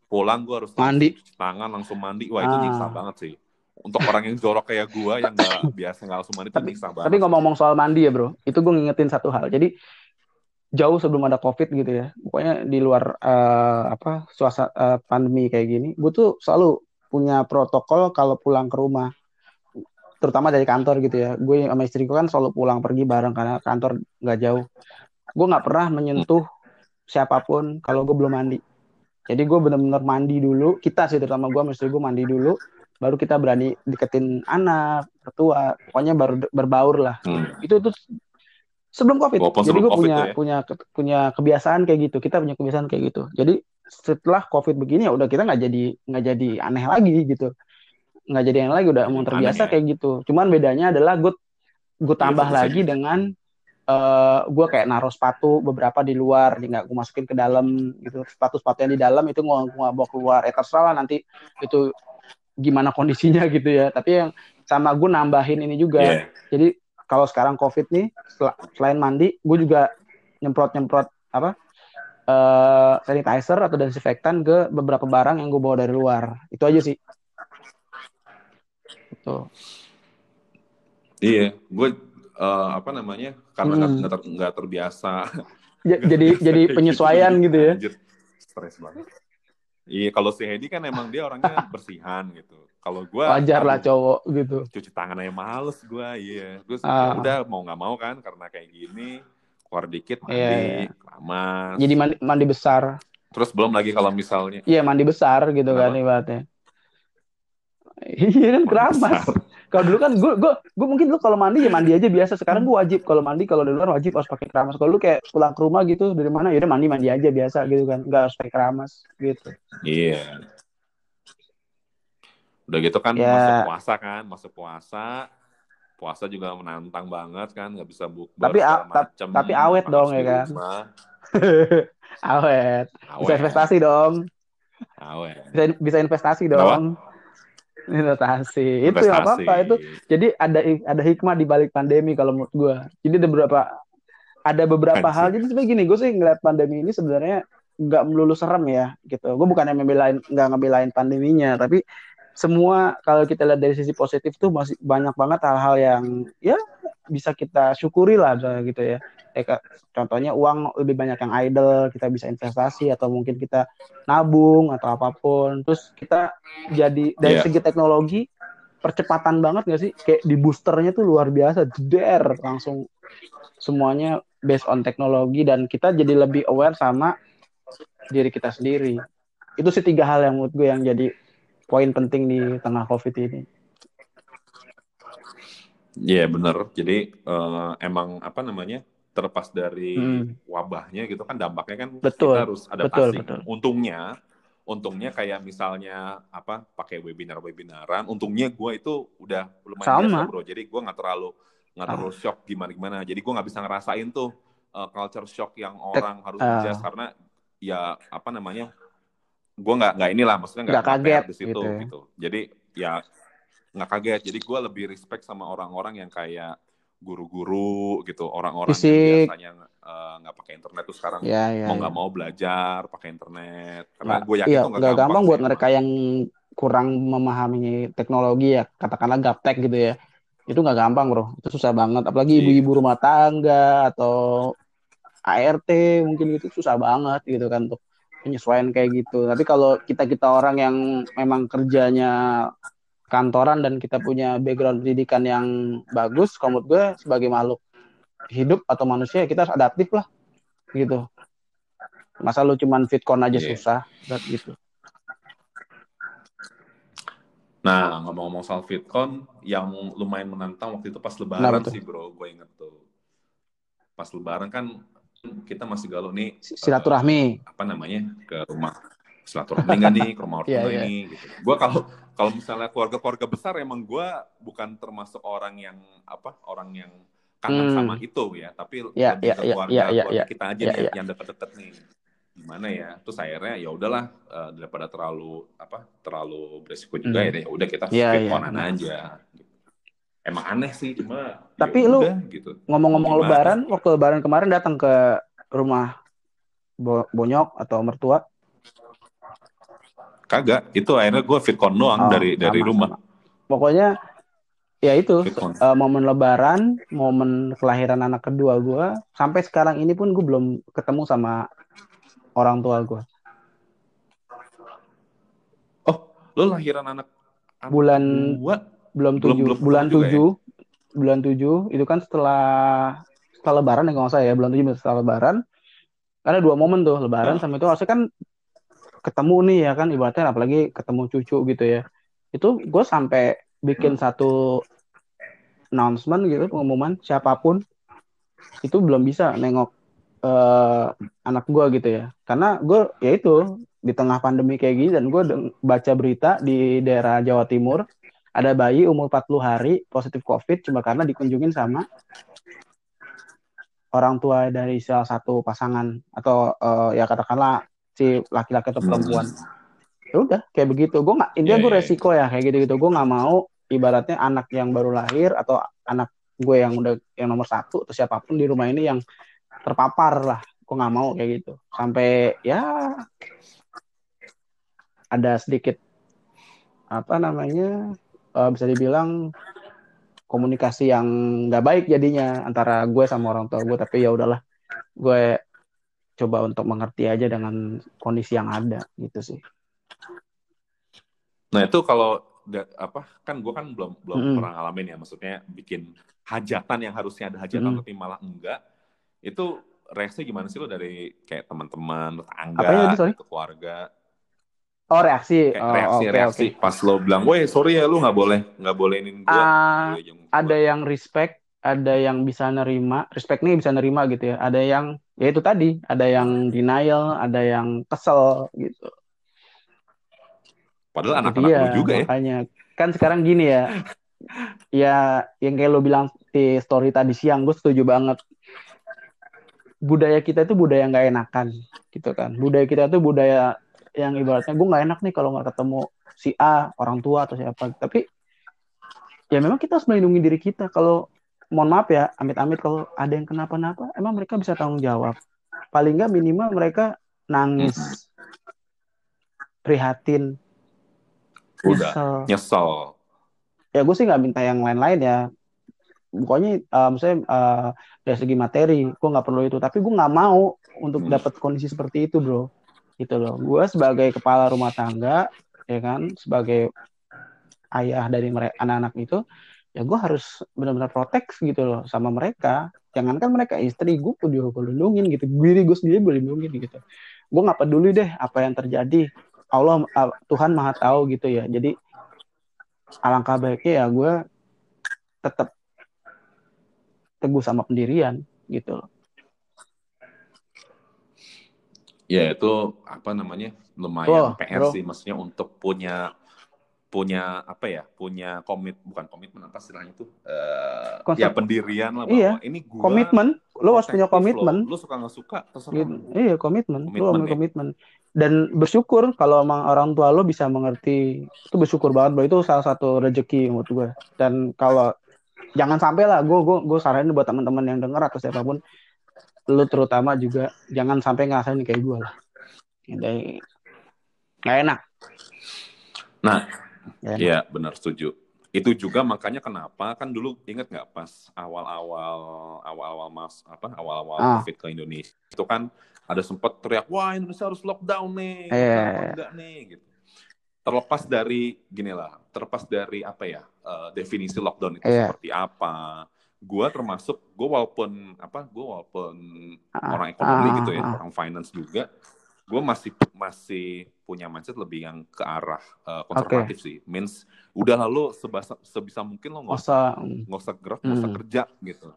pulang gue harus Hmm. Mandi. cuci tangan langsung mandi. Wah itu Ah. nyiksa banget sih. Untuk orang yang jorok kayak gue yang nggak biasa nggak langsung mandi Tapi- nyiksa banget. Tapi ngomong-ngomong soal mandi ya bro, itu gue ngingetin satu hal. Jadi jauh sebelum ada covid gitu ya, pokoknya di luar eh, apa suasana eh, pandemi kayak gini, gue tuh selalu punya protokol kalau pulang ke rumah terutama dari kantor gitu ya gue sama istriku kan selalu pulang pergi bareng karena kantor nggak jauh gue nggak pernah menyentuh siapa pun kalau gue belum mandi. Jadi gue bener-bener mandi dulu. Kita sih terutama gue istri gue mandi dulu baru kita berani deketin anak ketua pokoknya baru berbaur lah. Hmm. itu tuh sebelum covid. Walaupun jadi gue punya ya? punya punya kebiasaan kayak gitu. Kita punya kebiasaan kayak gitu. Jadi setelah covid begini ya udah kita nggak jadi nggak jadi aneh lagi gitu. Nggak jadi yang lagi udah mau terbiasa ya? kayak gitu. Cuman bedanya adalah gue gue iya, tambah ya, lagi dengan uh, eh, gue kayak naruh sepatu beberapa di luar nggak gue masukin ke dalam gitu. Sepatu sepatu yang di dalam itu gue gue bawa keluar. Eh terserah lah nanti itu gimana kondisinya gitu ya. Tapi yang sama gue nambahin ini juga. Yeah. jadi kalau sekarang covid nih sel selain mandi gue juga nyemprot nyemprot apa uh, sanitizer atau desinfektan ke beberapa barang yang gue bawa dari luar. Itu aja sih. Gitu. Iya. Gue uh, apa namanya karena nggak hmm. ter, gak terbiasa jadi jadi penyesuaian gitu ya stres banget iya kalau si Hedi kan emang dia orangnya bersihan gitu kalau gue wajar lah cowok gitu cuci tangan aja males gue iya terus uh. ya udah mau nggak mau kan karena kayak gini keluar dikit mandi yeah, yeah. jadi mandi, mandi besar terus belum lagi kalau misalnya iya mandi besar gitu kan Kenapa? kan ibaratnya Iya kan keramas. Kalau dulu kan gue gue gue mungkin lu kalau mandi ya mandi aja biasa. Sekarang gue wajib kalau mandi kalau di luar wajib harus pakai keramas. Kalau lu kayak pulang ke rumah gitu dari mana ya udah mandi mandi aja biasa gitu kan. Enggak harus pakai keramas gitu. Iya. Yeah. Udah gitu kan yeah. masuk puasa kan, masuk puasa. Puasa juga menantang banget kan, nggak bisa bukber tapi macem, tapi awet dong ya kan. awet. awet. Bisa investasi dong. Awet. Bisa bisa investasi dong. Kenapa? Investasi. Itu ya apa-apa itu. Jadi ada ada hikmah di balik pandemi kalau menurut gue. Jadi ada beberapa ada beberapa Anjir. hal. Jadi sebenarnya gini, gue sih ngeliat pandemi ini sebenarnya nggak melulu serem ya gitu. Gue bukan yang membelain nggak ngebelain pandeminya, tapi semua kalau kita lihat dari sisi positif tuh masih banyak banget hal-hal yang ya bisa kita syukuri lah gitu ya. Eh, contohnya uang lebih banyak yang idle, kita bisa investasi atau mungkin kita nabung atau apa pun. Terus kita jadi dari yeah. segi teknologi percepatan banget gak sih? Kayak di boosternya tuh luar biasa, jeder langsung semuanya based on teknologi dan kita jadi lebih aware sama diri kita sendiri. Itu sih tiga hal yang menurut gue yang jadi poin penting di tengah COVID ini. Iya yeah, benar. Jadi uh, emang apa namanya terlepas dari hmm. wabahnya gitu kan dampaknya kan betul, kita harus adaptasi. Betul, betul. Untungnya, untungnya kayak misalnya apa pakai webinar webinaran, untungnya gue itu udah lumayan Sama. biasa bro. Jadi gue nggak terlalu nggak terlalu shock gimana gimana. Jadi gue nggak bisa ngerasain tuh uh, culture shock yang orang harus uh. adjust karena ya apa namanya gue nggak nggak inilah maksudnya nggak kaget di situ gitu. Ya. gitu jadi ya nggak kaget jadi gue lebih respect sama orang-orang yang kayak guru-guru gitu orang-orang yang biasanya eh, nggak uh, pakai internet tuh sekarang. Ya, ya, mau nggak ya. mau belajar pakai internet. Karena gue yakin iya, tuh nggak gampang, gampang buat mereka yang kurang memahami teknologi ya. Katakanlah gaptek gitu ya. Itu nggak gampang bro. Itu susah banget. Apalagi iya. ibu-ibu rumah tangga atau ART mungkin itu susah banget gitu kan tuh penyesuaian kayak gitu. Tapi kalau kita kita orang yang memang kerjanya kantoran dan kita punya background pendidikan yang bagus, kalau gue sebagai makhluk hidup atau manusia kita harus adaptif lah, gitu. Masa lu cuman fitcon aja yeah. susah, gitu. Nah, ngomong-ngomong soal fitcon, yang lumayan menantang waktu itu pas lebaran nah, sih bro, gue inget tuh. Pas lebaran kan kita masih galau nih silaturahmi uh, apa namanya ke rumah silaturahmi nggak nih ke rumah orang yeah, yeah. ini gitu. Gue kalau kalau misalnya keluarga-keluarga besar emang gue bukan termasuk orang yang apa orang yang kangen hmm. sama itu ya, tapi yeah, lebih yeah, ke keluarga, yeah, yeah, keluarga yeah, kita aja yeah, nih yeah. yang deket-deket nih gimana ya terus akhirnya ya udahlah uh, daripada terlalu apa terlalu beresiko juga hmm. ya udah kita yeah, yeah. aja emang aneh sih cuma tapi ya lu gitu. ngomong-ngomong lebaran waktu lebaran kemarin datang ke rumah Bo bonyok atau mertua kagak. Itu akhirnya gue fitcon doang oh, dari sama, dari rumah. sama. pokoknya ya itu uh, momen lebaran momen kelahiran anak kedua gue sampai sekarang ini pun gue belum ketemu sama orang tua gue oh lo lahiran anak, anak bulan gua belum tujuh. belum bulan ya? tujuh. Bulan tujuh. Itu kan setelah setelah lebaran ya kalau nggak salah ya. Bulan tujuh setelah lebaran. Ada dua momen tuh lebaran Hah? sama itu. Harusnya kan ketemu nih ya kan? Ibaratnya apalagi ketemu cucu gitu ya. Itu gue sampai bikin satu announcement gitu pengumuman siapa pun itu belum bisa nengok eh, anak gue gitu ya. Karena gue ya itu di tengah pandemi kayak gini dan gue baca berita di daerah Jawa Timur ada bayi umur 40 hari positif COVID cuma karena dikunjungin sama orang tua dari salah satu pasangan atau eh, ya katakanlah si laki-laki atau perempuan. Ya udah kayak begitu. Gue nggak intinya Iya, gue iya, resiko ya kayak gitu gitu gue nggak mau ibaratnya anak yang baru lahir atau anak gue yang udah yang nomor satu atau siapa pun di rumah ini yang terpapar lah. Gue nggak mau kayak gitu. Sampai ya ada sedikit apa namanya eh, bisa dibilang komunikasi yang nggak baik jadinya antara gue sama orang tua gue tapi ya udahlah gue coba untuk mengerti aja dengan kondisi yang ada gitu sih Nah itu kalau apa kan gue kan belum belum Mm-mm. pernah ngalamin ya maksudnya bikin hajatan yang harusnya ada hajatan Mm-mm. tapi malah enggak itu reaksi gimana sih lo dari kayak teman-teman tetangga gitu, keluarga oh reaksi kayak oh, reaksi oke reaksi oke pas lo bilang weh sorry ya lu nggak boleh nggak bolehin gue Ah, gue jenguk ada gua." yang respect ada yang bisa nerima respect nih bisa nerima gitu ya. Ada yang ya itu tadi ada yang denial ada yang kesel gitu. Padahal anak-anak dia lu juga ya. makanya. Kan sekarang gini ya. Ya yang kayak lo bilang di story tadi siang gue setuju banget. Budaya kita itu budaya nggak enakan gitu kan. Budaya kita itu budaya yang ibaratnya gue nggak enak nih kalau nggak ketemu si A orang tua atau siapa. Tapi ya memang kita harus melindungi diri kita. Kalau mohon maaf ya amit-amit kalau ada yang kenapa-napa emang mereka bisa tanggung jawab. Paling nggak minimal mereka nangis prihatin udah nyesel. nyesel. Ya gue sih nggak minta yang lain-lain ya. Pokoknya eh, misalnya eh, dari segi materi gue nggak perlu itu. Tapi gue nggak mau untuk Hmm. dapat kondisi seperti itu bro. Gitu loh. Gue sebagai kepala rumah tangga ya kan sebagai ayah dari anak-anak itu ya gue harus benar-benar protek gitu loh sama mereka. Jangankan mereka istri gue pun juga gue lindungin gitu. Diri gue sendiri gue lindungin gitu. Gue nggak peduli deh apa yang terjadi. Allah ah, Tuhan maha tahu gitu ya. Jadi alangkah baiknya ya gue tetap teguh sama pendirian gitu loh. Ya itu apa namanya? Lumayan Wah, PR bro. sih. Maksudnya untuk punya punya apa ya punya komit bukan komitmen apa istilahnya tuh Konsep- ya pendirian lah bahwa Iya, ini gua komitmen. Lo harus punya komitmen. Lo, lo suka nggak suka terserah gitu. iya komitmen, lo Komitmen harus ya. komitmen. Dan bersyukur kalau emang orang tua lo bisa mengerti. Itu bersyukur banget bro. Itu salah satu rezeki menurut gue dan kalau jangan sampai lah gue gue gue saranin buat teman-teman yang dengar atau siapa pun lo terutama juga jangan sampai ngerasain kayak gue lah. Jadi, nggak enak. Nah. Iya benar setuju. Itu juga makanya kenapa kan dulu inget nggak pas awal-awal awal-awal mas apa awal-awal Ah. covid ke Indonesia itu kan ada sempat teriak wah Indonesia harus lockdown nih, Iya. kenapa enggak nih gitu. Terlepas dari gini lah, terlepas dari apa ya eh, definisi lockdown itu Iya. seperti apa. Gua termasuk gua walaupun apa gua walaupun Ah, orang ekonomi ah, gitu ya, ah. orang finance juga, gue masih masih punya mindset lebih yang ke arah uh, konservatif sih. Means udah lalu sebisa, sebisa mungkin lo nggak usah mm, nggak usah gerak, nggak usah Hmm. kerja gitu.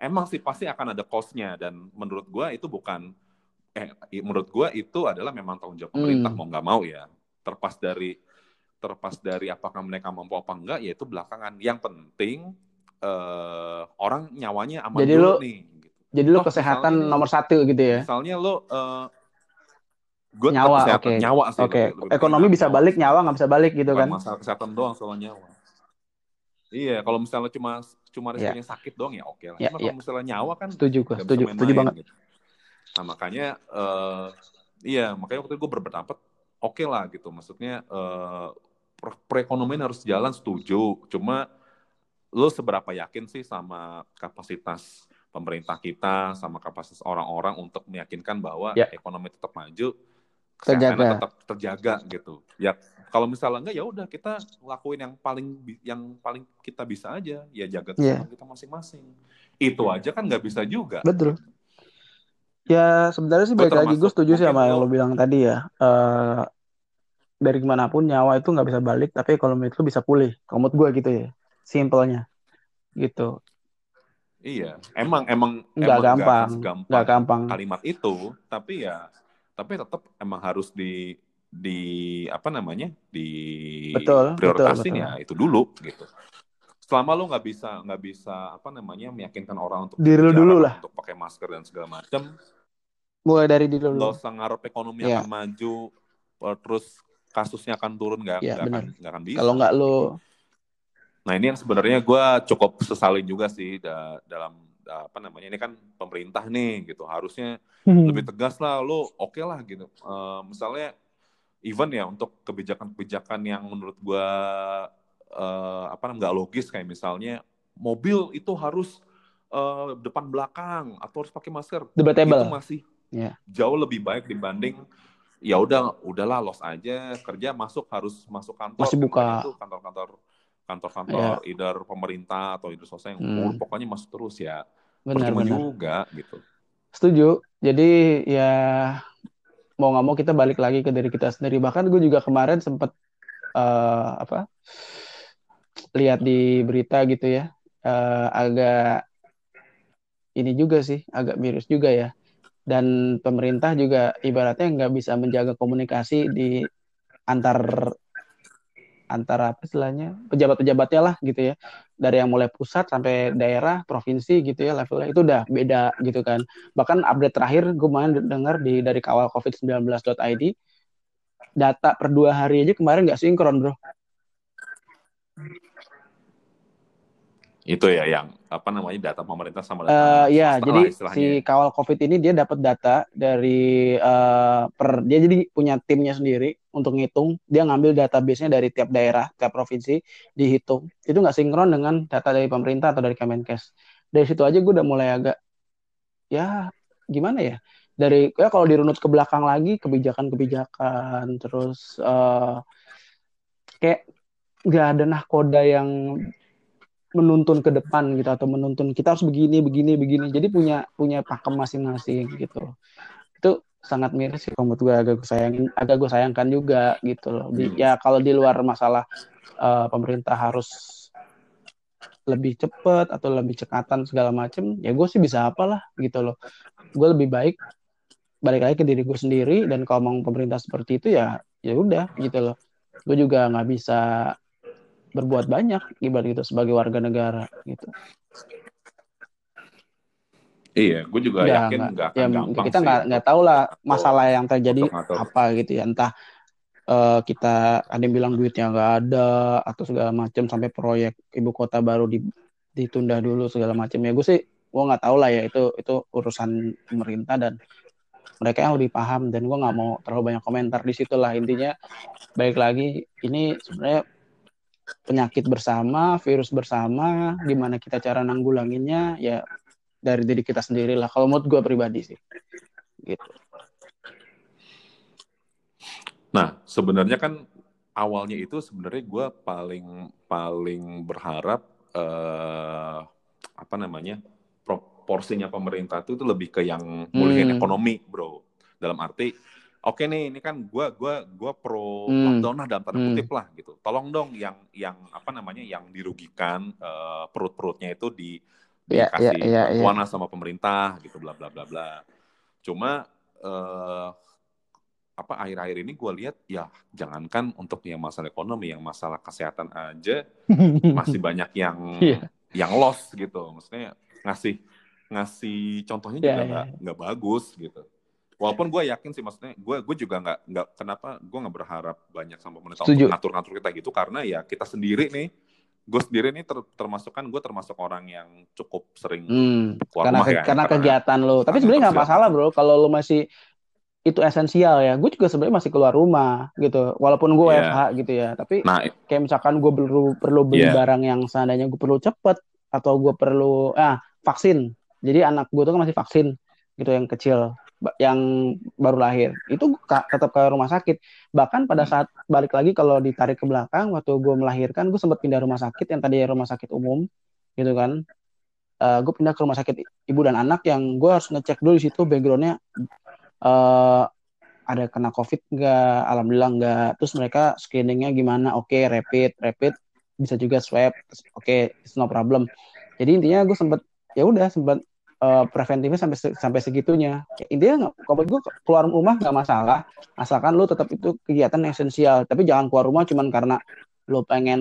Emang sih pasti akan ada cost-nya dan menurut gue itu bukan eh menurut gue itu adalah memang tanggung jawab pemerintah Hmm. mau nggak mau ya. Terpas dari terpas dari apakah mereka mampu apa enggak ya itu belakangan. Yang penting eh, orang nyawanya aman Jadi dulu lo- nih. Gitu. jadi lo Toh, kesehatan misalnya nomor satu gitu ya Misalnya lo uh, gue Nyawa, kesehatan oke. nyawa sih. oke ekonomi bisa nyawa. balik nyawa nggak bisa balik gitu Bukan kan masalah kesehatan doang soal nyawa. Iya, kalau misalnya cuma cuma resikonya sakit doang ya oke lah. Ya, Cuma ya. kalau misalnya nyawa kan setuju gue setuju bisa setuju main-main banget gitu. Nah makanya eh iya makanya waktu itu gue berpendapat oke lah gitu. Maksudnya eh per- perekonomian harus jalan setuju. Cuma lo seberapa yakin sih sama kapasitas pemerintah kita, sama kapasitas orang-orang untuk meyakinkan bahwa Ya. ekonomi tetap maju Terjaga. tetap terjaga gitu. Ya kalau misalnya enggak ya udah kita lakuin yang paling yang paling kita bisa aja ya jaga Iya. kesehatan kita masing-masing. Itu aja kan nggak bisa juga. Betul. Ya sebenarnya sih Gue balik lagi gue setuju sih sama yang lo bilang tadi ya. Eh dari gimana pun nyawa itu nggak bisa balik, tapi kalau menurut bisa pulih. Kalau menurut gue gitu ya, simpelnya gitu. iya emang emang Nggak emang gampang, nggak segampang gampang. kalimat itu tapi ya tapi tetap emang harus di di apa namanya di Betul, betul, prioritasin betul. ya itu dulu gitu. Selama lo nggak bisa nggak bisa apa namanya meyakinkan orang untuk Diri lu jaga dulu lah. untuk pakai masker dan segala macam, Mulai dari diri lu. nggak usah ngarep ekonomi Iya. akan maju, eh, terus kasusnya akan turun nggak nggak akan nggak akan bisa. Kalau nggak lu Nah ini yang sebenarnya gue cukup sesalin juga sih da- dalam da- apa namanya ini kan pemerintah nih gitu harusnya lebih tegas lah lo oke lah gitu. Eh, misalnya even ya untuk kebijakan-kebijakan yang menurut gue eh, apa namanya nggak logis kayak misalnya mobil itu harus eh, depan belakang atau harus pakai masker itu debatable. masih Iya. jauh lebih baik dibanding ya udah udahlah los aja kerja masuk harus masuk kantor Masih buka. Contohnya tuh kantor-kantor kantor-kantor either pemerintah atau either swasta yang. Hmm. pokoknya masuk terus ya Benar, percuma benar. juga gitu Setuju. Jadi ya mau nggak mau kita balik lagi ke diri kita sendiri. Bahkan gue juga kemarin sempet eh, apa lihat di berita gitu ya, eh, agak ini juga sih, agak miris juga ya. Dan pemerintah juga ibaratnya nggak bisa menjaga komunikasi di antar antara apa istilahnya pejabat-pejabatnya lah gitu ya. Dari yang mulai pusat sampai daerah provinsi gitu ya levelnya itu udah beda gitu kan. Bahkan update terakhir gue main dengar di dari kawal covid19.id data per dua hari aja kemarin nggak sinkron bro itu ya yang apa namanya data pemerintah sama data ya, swasta jadi lah si kawal COVID ini dia dapat data dari eh, per dia jadi punya timnya sendiri untuk ngitung. Dia ngambil database-nya dari tiap daerah, tiap provinsi, dihitung. Itu nggak sinkron dengan data dari pemerintah atau dari Kemenkes. Dari situ aja gue udah mulai agak ya gimana ya? Dari ya kalau dirunut ke belakang lagi kebijakan-kebijakan terus eh kayak nggak ada nahkoda yang menuntun ke depan gitu atau menuntun kita harus begini begini begini. Jadi punya punya pakem masing-masing gitu. Itu sangat miris sih kalau menurut gue agak gue sayangin agak gue sayangkan juga gitu loh. Di- Hmm. ya kalau di luar masalah eh, pemerintah harus lebih cepet atau lebih cekatan segala macem ya gue sih bisa apalah gitu loh. Gue lebih baik balik lagi ke diri gue sendiri dan kalau mau pemerintah seperti itu ya ya udah gitu loh. Gue juga nggak bisa berbuat banyak ibarat gitu sebagai warga negara gitu. Iya gue juga Udah, yakin nggak- akan ya gampang kita sih nggak nggak tahu lah masalah yang terjadi apa gitu ya. Entah eh, kita ada yang bilang duitnya nggak ada atau segala macam sampai proyek ibu kota baru di, ditunda dulu segala macam ya gue sih gue nggak tahu lah ya itu itu urusan pemerintah dan mereka yang lebih paham dan gue nggak mau terlalu banyak komentar di situ lah. Intinya balik lagi ini sebenarnya penyakit bersama virus bersama gimana kita cara nanggulanginnya ya dari diri kita sendiri lah kalau menurut gue pribadi sih gitu Nah, sebenarnya kan awalnya itu sebenarnya gue paling paling berharap eh, apa namanya proporsinya pemerintah itu, itu lebih ke yang mulihin Hmm. ekonomi, bro. Dalam arti, oke nih, ini kan gue gua gua pro Hmm. lockdown lah dalam tanda Hmm. kutip lah gitu. Tolong dong yang yang apa namanya yang dirugikan eh, perut-perutnya itu di Iya, dikasih iya, iya, bantuan lah sama pemerintah gitu bla bla bla bla. Cuma eh, apa akhir-akhir ini gue lihat ya jangankan untuk yang masalah ekonomi, yang masalah kesehatan aja masih banyak yang Iya. yang loss gitu. Maksudnya ngasih ngasih contohnya Iya, juga nggak nggak bagus gitu. Walaupun gue yakin sih maksudnya gue gue juga nggak nggak kenapa gue nggak berharap banyak sama pemerintah untuk ngatur-ngatur kita gitu karena ya kita sendiri nih gue sendiri nih ter- termasuk kan gue termasuk orang yang cukup sering Hmm, keluar karena rumah ke- ya karena kegiatan lo. Tapi karena sebenarnya nggak masalah bro kalau lo masih itu esensial ya. Gue juga sebenarnya masih keluar rumah gitu. Walaupun gue Iya. WFH gitu ya. Tapi Nah, kayak misalkan gue perlu perlu beli Iya. barang yang seandainya gue perlu cepet atau gue perlu ah vaksin. Jadi anak gue tuh kan masih vaksin gitu yang kecil. Yang baru lahir itu tetap ke rumah sakit. Bahkan pada saat balik lagi kalau ditarik ke belakang waktu gue melahirkan gue sempat pindah rumah sakit yang tadi rumah sakit umum gitu kan. Uh, eh, gue pindah ke rumah sakit ibu dan anak yang gue harus ngecek dulu di situ backgroundnya uh, ada kena covid nggak alhamdulillah nggak. Terus mereka screeningnya gimana? Oke okay, rapid rapid bisa juga swab oke okay, it's no problem. Jadi intinya gue sempet ya udah sempet uh, preventifnya sampai sampai segitunya. Intinya kalau gue keluar rumah nggak masalah asalkan lo tetap itu kegiatan esensial. Tapi jangan keluar rumah cuman karena lo pengen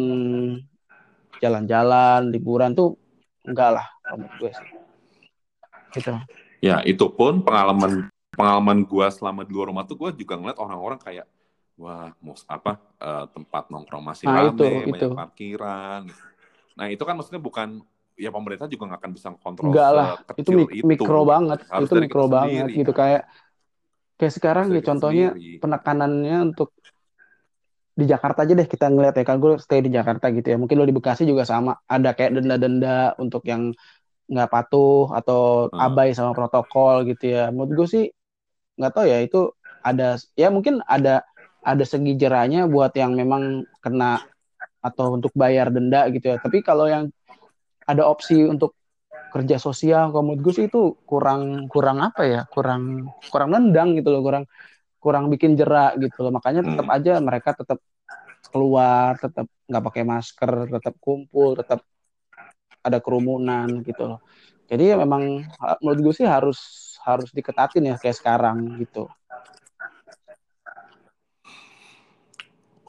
jalan-jalan liburan tuh enggak lah menurut gue sih. Gitu. Ya itu pun pengalaman pengalaman gue selama di luar rumah tuh gue juga ngeliat orang-orang kayak wah mus apa uh, tempat nongkrong masih nah, rame itu, banyak itu. parkiran. Nah itu kan maksudnya bukan ya pemerintah juga nggak akan bisa kontrol Enggak lah, itu, mik itu. mikro banget, Harus itu mikro banget sendiri, gitu. Kan? kayak kayak sekarang ya contohnya sendiri. penekanannya untuk di Jakarta aja deh kita ngeliat ya. Kan gue stay di Jakarta gitu ya. Mungkin lo di Bekasi juga sama. Ada kayak denda-denda untuk yang nggak patuh atau hmm. abai sama protokol gitu ya. Menurut gue sih nggak tahu ya. Itu ada ya mungkin ada ada segi jerahnya buat yang memang kena atau untuk bayar denda gitu ya. Tapi kalau yang ada opsi untuk kerja sosial kalau menurut gue sih itu kurang kurang apa ya kurang kurang nendang gitu loh kurang kurang bikin jerak gitu loh makanya tetap hmm. aja mereka tetap keluar tetap nggak pakai masker tetap kumpul tetap ada kerumunan gitu loh jadi ya memang menurut gue sih harus harus diketatin ya kayak sekarang gitu.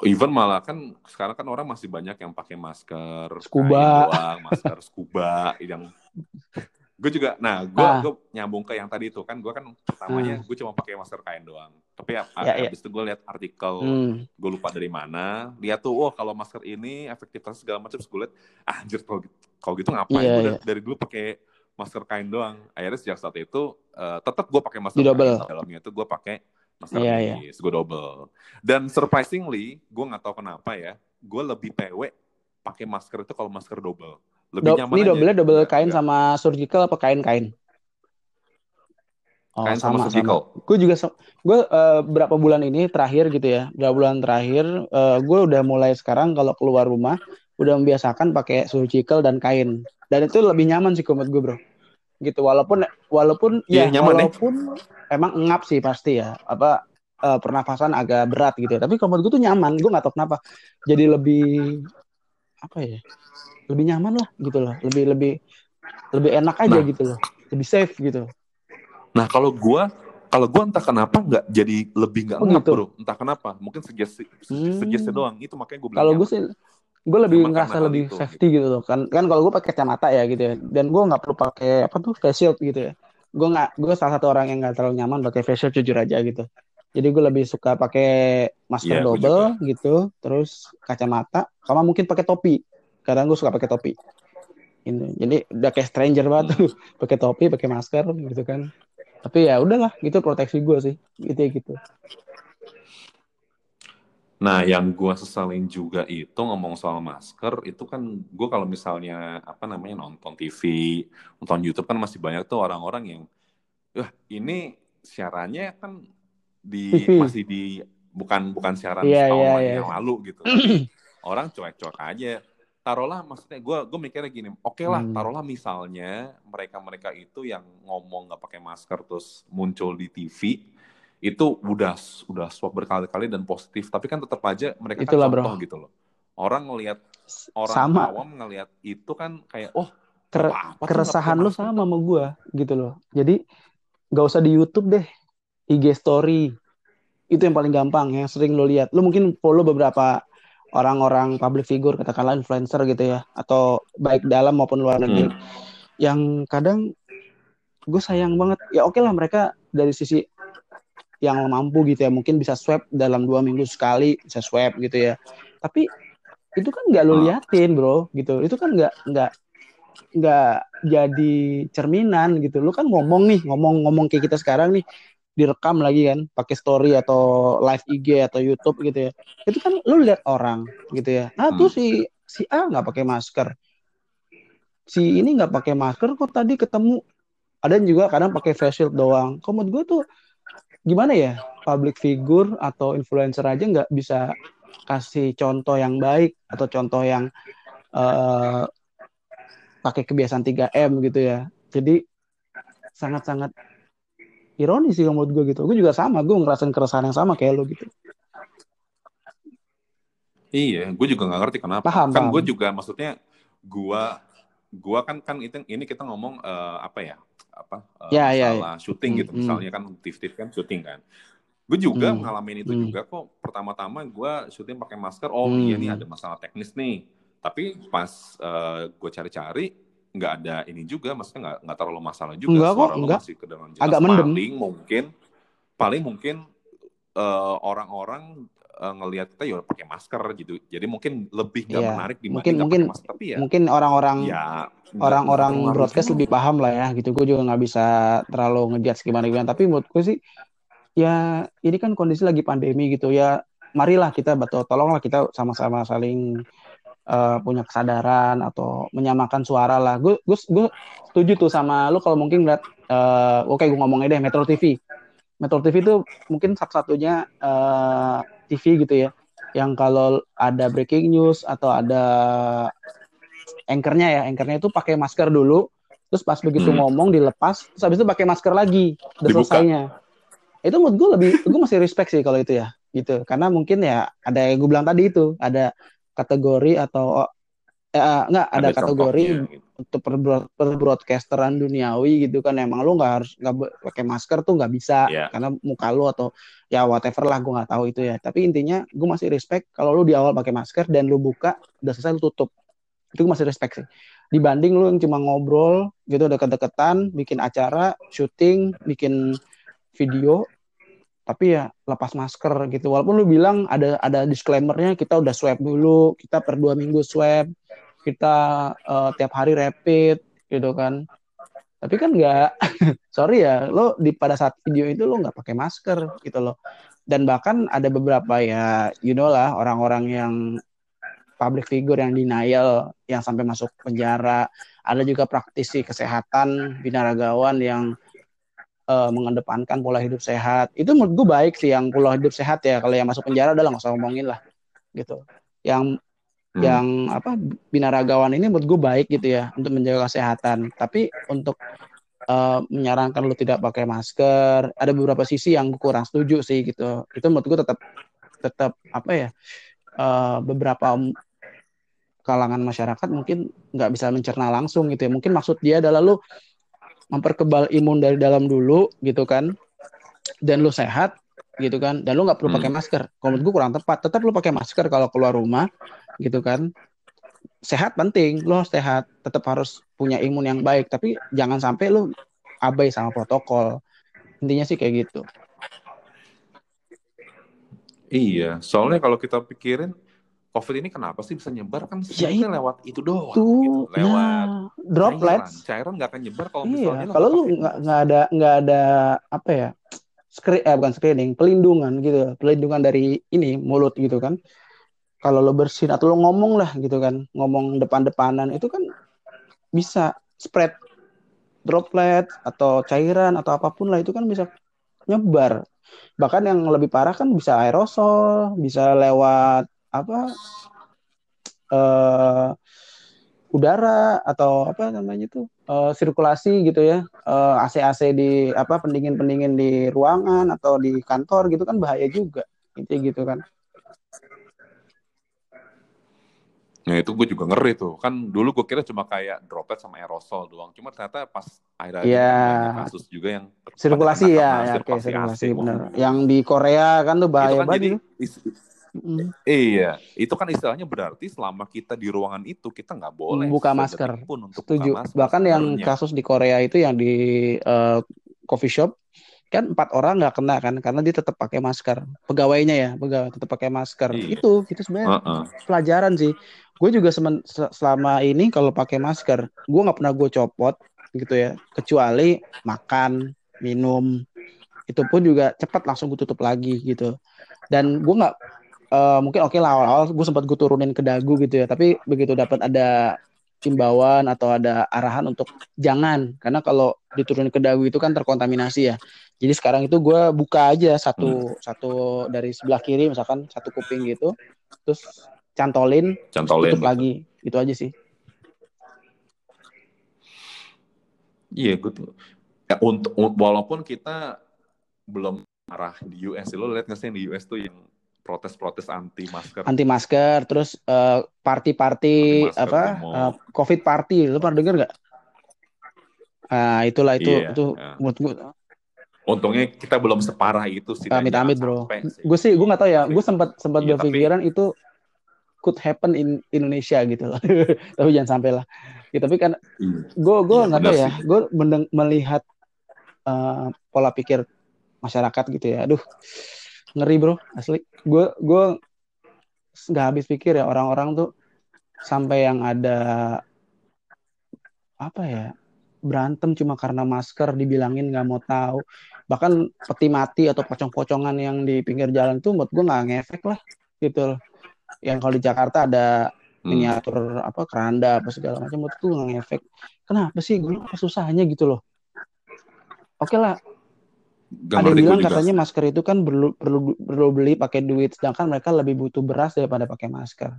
Even malah kan sekarang kan orang masih banyak yang pakai masker scuba doang, masker scuba yang gue juga nah gue ah. gue nyambung ke yang tadi itu kan gue kan pertamanya hmm. gue cuma pakai masker kain doang tapi ya, ya, ya. habis itu gue lihat artikel hmm. gue lupa dari mana lihat tuh oh kalau masker ini efektivitas segala macam gue lihat ah, anjir kalau gitu, kalau gitu ngapain yeah, gue yeah. dari dulu pakai masker kain doang. Akhirnya sejak saat itu uh, tetap gue pakai masker double. kain. Dalamnya itu gue pakai masker yeah, yeah. gue double. Dan surprisingly, gue nggak tahu kenapa ya, gue lebih PW pakai masker itu kalau masker double. Lebih Do nyaman Ini double double kain enggak. sama surgical apa kain-kain? Oh, kain sama, sama surgical. Gue juga, gue uh, berapa bulan ini terakhir gitu ya, berapa bulan terakhir, uh, gue udah mulai sekarang kalau keluar rumah udah membiasakan pakai surgical dan kain. Dan itu lebih nyaman sih menurut gue bro gitu. Walaupun walaupun yeah, ya nyaman, walaupun eh. emang ngap sih pasti ya. Apa uh, pernafasan agak berat gitu ya. tapi kalau menurut gue tuh nyaman. Gue nggak tahu kenapa. Jadi lebih apa ya lebih nyaman lah gitu loh. Lebih lebih lebih enak aja nah, gitu loh. Lebih safe gitu. Nah kalau gue kalau gue entah kenapa nggak jadi lebih nggak oh, ngap gitu. bro. Entah kenapa. Mungkin sugesti hmm. sugesti doang. Itu makanya gue kalau gue sih gue lebih Emang ngerasa lebih itu, safety gitu. gitu loh. Kan kan kalau gue pakai kacamata ya gitu ya. Dan gue nggak perlu pakai apa tuh face shield gitu ya. Gue nggak gue salah satu orang yang nggak terlalu nyaman pakai face shield jujur aja gitu. Jadi gue lebih suka pakai masker yeah, double gitu terus kacamata sama mungkin pakai topi. Kadang gue suka pakai topi. Ini jadi udah kayak stranger banget tuh. Pakai topi pakai masker gitu kan. Tapi ya udahlah gitu proteksi gue sih. Gitu ya gitu Nah, yang gue sesalin juga itu ngomong soal masker, itu kan gue kalau misalnya apa namanya nonton TV, nonton YouTube kan masih banyak tuh orang-orang yang, wah ini siarannya kan di TV. masih di bukan bukan siaran yeah, setahun yeah, yeah. yang lalu gitu. orang cuek-cuek aja. Taruhlah maksudnya gue gue mikirnya gini, oke okay lah hmm. taruhlah misalnya mereka-mereka itu yang ngomong nggak pakai masker terus muncul di TV, itu udah udah swab berkali-kali dan positif. Tapi kan tetap aja mereka kan Itulah, kan contoh bro. gitu loh. Orang ngelihat orang sama. awam ngelihat itu kan kayak oh Ker apa keresahan lu sama sama gue gitu loh. Jadi nggak usah di YouTube deh. IG story. Itu yang paling gampang yang sering lo lihat. Lu mungkin follow beberapa orang-orang public figure katakanlah influencer gitu ya atau baik dalam maupun luar negeri. Hmm. yang kadang gue sayang banget. Ya oke okay lah mereka dari sisi yang mampu gitu ya. Mungkin bisa swab dalam dua minggu sekali bisa swab gitu ya. Tapi itu kan nggak lo liatin bro gitu. Itu kan nggak nggak nggak jadi cerminan gitu. Lu kan ngomong nih ngomong-ngomong kayak kita sekarang nih direkam lagi kan pakai story atau live IG atau YouTube gitu ya. Itu kan lu lihat orang gitu ya. Nah tuh hmm. si si A nggak pakai masker. Si ini nggak pakai masker kok tadi ketemu. Ada juga kadang pakai face shield doang. Menurut gue tuh gimana ya public figure atau influencer aja nggak bisa kasih contoh yang baik atau contoh yang uh, pakai kebiasaan 3M gitu ya. Jadi sangat-sangat ironis sih menurut gue gitu. Gue juga sama gue ngerasain keresahan yang sama kayak lo gitu. Iya gue juga nggak ngerti kenapa. Paham, kan gue juga maksudnya gue gue kan kan itu ini kita ngomong uh, apa ya apa uh, ya, ya, masalah ya. syuting gitu hmm, misalnya kan tif-tif kan syuting kan gue juga hmm, ngalamin itu hmm. juga kok pertama-tama gue syuting pakai masker oh iya nih Hmm. ada masalah teknis nih tapi pas uh, gue cari-cari nggak ada ini juga maksudnya nggak nggak terlalu masalah juga Enggak kok, suara lo enggak. masih kedengaran jelas Agak mendem. paling mungkin paling mungkin uh, orang-orang uh, ngelihat kita ya pakai masker gitu jadi mungkin lebih nggak Iya. menarik Mungkin nggak mungkin pakai masker tapi ya mungkin orang-orang ya orang-orang broadcast juga. lebih paham lah ya gitu. Gue juga nggak bisa terlalu ngejudge gimana gimana. Tapi menurut gue sih ya ini kan kondisi lagi pandemi gitu ya. Marilah kita betul tolonglah kita sama-sama saling eh, punya kesadaran atau menyamakan suara lah. Gue gue gue setuju tuh sama lu kalau mungkin ngeliat eh, oke gue ngomongnya deh Metro TV. Metro TV itu mungkin satu-satunya eh, TV gitu ya yang kalau ada breaking news atau ada anchornya ya anchornya itu pakai masker dulu terus pas begitu Hmm. ngomong dilepas terus habis itu pakai masker lagi udah selesainya. Itu menurut gue lebih gue masih respect sih kalau itu ya gitu. Karena mungkin ya ada yang gue bilang tadi itu ada kategori atau eh, eh, enggak ada, kategori gitu. untuk per, per broadcasteran duniawi gitu kan emang lu nggak harus nggak pakai masker tuh nggak bisa Iya. karena muka lu atau ya whatever lah gue nggak tahu itu ya tapi intinya gue masih respect kalau lu di awal pakai masker dan lu buka udah selesai lu tutup itu gue masih respect sih dibanding lu yang cuma ngobrol gitu deket-deketan bikin acara syuting bikin video tapi ya lepas masker gitu. Walaupun lu bilang ada ada disclaimernya kita udah swab dulu kita per dua minggu swab kita eh, tiap hari rapid gitu kan. Tapi kan nggak sorry ya lo di pada saat video itu lo nggak pakai masker gitu loh. Dan bahkan ada beberapa ya you know lah orang-orang yang public figure yang denial yang sampai masuk penjara. Ada juga praktisi kesehatan binaragawan yang eh, mengedepankan pola hidup sehat. Itu menurut gue baik sih yang pola hidup sehat ya. Kalau yang masuk penjara udah nggak usah ngomongin lah gitu. Yang Hmm. yang apa binaragawan ini menurut gue baik gitu ya untuk menjaga kesehatan. Tapi untuk eh, menyarankan lu tidak pakai masker ada beberapa sisi yang gue kurang setuju sih gitu. Itu menurut gue tetap tetap apa ya eh, beberapa kalangan masyarakat mungkin nggak bisa mencerna langsung gitu ya. Mungkin maksud dia adalah lu memperkebal imun dari dalam dulu gitu kan. Dan lu sehat gitu kan. Dan lu nggak perlu Hmm. pakai masker. Kalau menurut gue kurang tepat. Tetap lu pakai masker kalau keluar rumah gitu kan. Sehat penting. Lu harus sehat. Tetap harus punya imun yang baik. Tapi jangan sampai lu abai sama protokol. Intinya sih kayak gitu. Iya, soalnya kalau kita pikirin COVID ini kenapa sih bisa nyebar? Kan Ya, sebenarnya lewat itu doang tuh gitu. Lewat nah, droplets. Cairan. Nggak akan nyebar kalau iya misalnya kalau lu nggak nggak ada nggak ada apa ya screen eh bukan screening pelindungan gitu pelindungan dari ini mulut gitu kan. Kalau lo bersin atau lo ngomong lah gitu kan ngomong depan-depanan itu kan bisa spread droplet atau cairan atau apa pun lah itu kan bisa nyebar. Bahkan yang lebih parah kan bisa aerosol bisa lewat apa eh udara atau apa namanya itu eh, sirkulasi gitu ya eh, AC-AC di apa pendingin-pendingin di ruangan atau di kantor gitu kan bahaya juga intinya gitu kan Nah itu gue juga ngeri tuh. Kan dulu gue kira cuma kayak droplet sama aerosol doang. Cuma ternyata pas akhir-akhir Iya. ini banyak kasus juga yang sirkulasi ya, ya sirkulasi sirkulasi AC. bener yang di Korea kan tuh Itu bahaya kan banget jadi itu. is- Mm. iya, itu kan istilahnya berarti selama kita di ruangan itu kita nggak boleh buka masker pun untuk setuju buka masker bahkan yang sebenarnya. kasus di Korea itu yang di eh, coffee shop kan empat orang nggak kena kan karena dia tetap pakai masker pegawainya ya pegawai tetap pakai masker Iya. itu itu sebenarnya Heeh. pelajaran sih gue juga semen- se- selama ini kalau pakai masker gue nggak pernah gue copot gitu ya kecuali makan minum itu pun juga cepat langsung gue tutup lagi gitu dan gue nggak eh, mungkin oke lah awal-awal gue sempat gue turunin ke dagu gitu ya tapi begitu dapat ada imbauan atau ada arahan untuk jangan karena kalau diturunin ke dagu itu kan terkontaminasi ya. Jadi sekarang itu gue buka aja satu hmm. satu dari sebelah kiri misalkan satu kuping gitu terus cantolin, cantolin. tutup lagi itu aja sih. Iya gue tuh ya, untuk walaupun kita belum arah di US lo lihat nggak sih di US tuh yang protes-protes anti masker. Anti masker, terus uh, party-party apa? Uh, Covid party, lu pernah denger nggak? Nah, itulah itu iya, itu ya. menurut gue. Untungnya kita belum separah itu sih. Amit amit bro. Gue sih gue nggak tahu ya. Gue sempat sempat iya, berpikiran tapi... itu could happen in Indonesia gitu loh. tapi jangan sampai lah. Ya, tapi kan gue gue iya, nggak tahu ya. Gue melihat uh, pola pikir masyarakat gitu ya. Aduh ngeri bro asli. Gue gue nggak habis pikir ya orang-orang tuh sampai yang ada apa ya berantem cuma karena masker dibilangin nggak mau tahu. Bahkan peti mati atau pocong-pocongan yang di pinggir jalan tuh buat gue nggak ngefek lah gitu loh. yang kalau di Jakarta ada hmm. miniatur apa keranda apa segala macam buat gue nggak ngefek. Kenapa sih? Gue susahnya gitu loh. Oke lah Gak ada yang bilang katanya masker itu kan perlu perlu perlu beli pakai duit sedangkan mereka lebih butuh beras daripada pakai masker.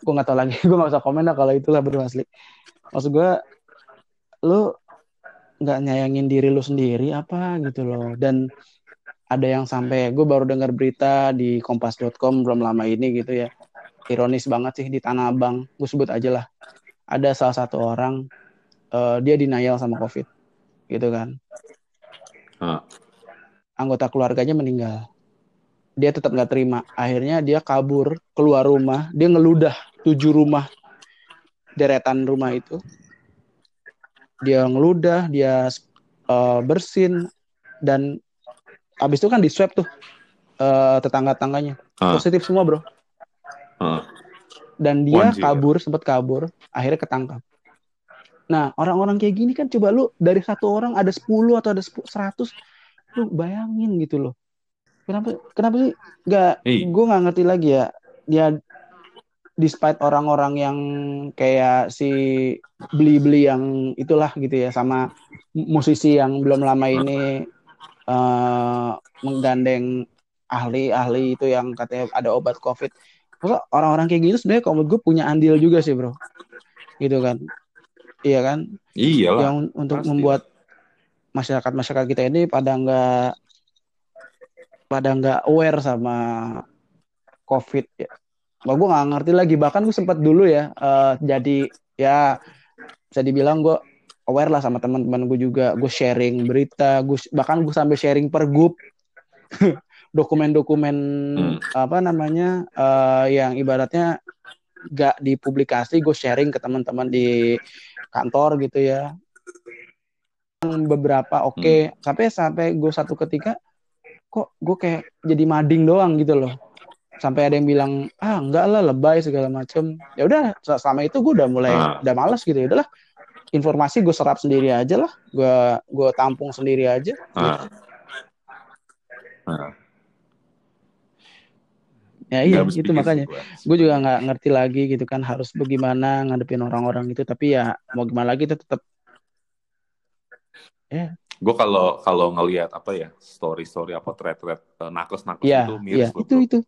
Gue nggak tahu lagi gue nggak usah komen lah kalau itulah bro asli. Maksud gue lu nggak nyayangin diri lu sendiri apa gitu loh. Dan ada yang sampai gue baru dengar berita di kompas.com belum lama ini gitu ya. Ironis banget sih di Tanah Abang gue sebut aja lah. Ada salah satu orang uh, dia denial sama covid gitu kan Anggota keluarganya meninggal. Dia tetap nggak terima. Akhirnya dia kabur keluar rumah. Dia ngeludah tujuh rumah deretan rumah itu. Dia ngeludah, dia uh, bersin dan habis itu kan di swab tuh uh, tetangga-tangganya. Positif semua, Bro. Dan dia kabur, sempat kabur, akhirnya ketangkap. Nah, orang-orang kayak gini kan coba lu dari satu orang ada 10 atau ada 100, lu bayangin gitu loh. Kenapa kenapa sih nggak gue nggak ngerti lagi ya. Dia despite orang-orang yang kayak si beli-beli yang itulah gitu ya sama musisi yang belum lama ini uh, menggandeng ahli-ahli itu yang katanya ada obat covid. Orang-orang kayak gitu sebenarnya kalau gue punya andil juga sih bro, gitu kan iya kan? Iyalah. Yang untuk pasti. membuat masyarakat masyarakat kita ini pada nggak pada nggak aware sama covid. Ya Bah, gue nggak ngerti lagi. Bahkan gue sempat dulu ya uh, jadi ya bisa dibilang gue aware lah sama teman-teman gue juga. Gue sharing berita gue bahkan gue sampai sharing per grup dokumen-dokumen hmm. apa namanya uh, yang ibaratnya gak dipublikasi gue sharing ke teman-teman di kantor gitu ya beberapa oke okay. hmm. sampai sampai gue satu ketika kok gue kayak jadi mading doang gitu loh sampai ada yang bilang ah enggak lah lebay segala macem ya udah selama itu gue udah mulai ah. udah males gitu ya udahlah informasi gue serap sendiri aja lah gue gue tampung sendiri aja ah. Ah. Ya iya itu makanya. gue juga nggak ngerti lagi gitu kan harus bagaimana ngadepin orang-orang itu tapi ya mau gimana lagi itu tetap ya. Yeah. gue kalau kalau ngelihat apa ya story story apa thread thread uh, nakes nakes yeah, itu miris yeah, itu itu.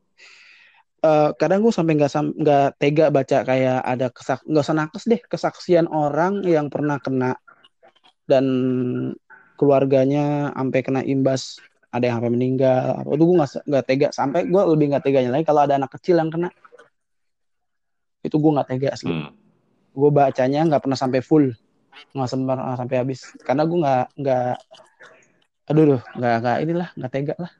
Uh, kadang gue sampai nggak nggak tega baca kayak ada kesak nggak usah nakes deh kesaksian orang yang pernah kena dan keluarganya sampai kena imbas ada yang sampai meninggal. Apa itu gue nggak nggak tega. Sampai gue lebih nggak teganya lagi kalau ada anak kecil yang kena. Itu gue nggak tega asli hmm. gue bacanya nggak pernah sampai full. Nggak sempat sampai habis. Karena gue nggak nggak aduh duh nggak nggak inilah nggak tega lah.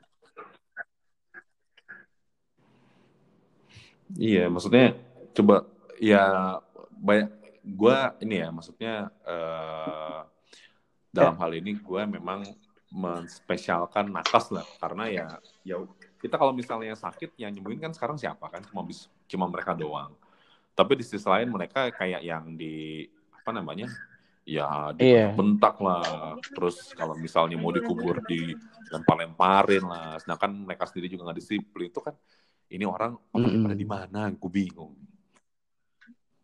Iya maksudnya coba ya banyak gue ini ya maksudnya uh, dalam ya. hal ini gue memang menspesialkan nakes lah. Karena ya ya kita kalau misalnya sakit yang nyembuhin kan sekarang siapa kan? Cuma bis, cuma mereka doang. Tapi di sisi lain mereka kayak yang di apa namanya? Ya iya. bentak lah. Terus kalau misalnya mau dikubur di lempar-lemparin lah. Sedangkan mereka sendiri juga nggak disiplin. Itu kan ini orang orang mm -hmm. pada di mana? Gue bingung.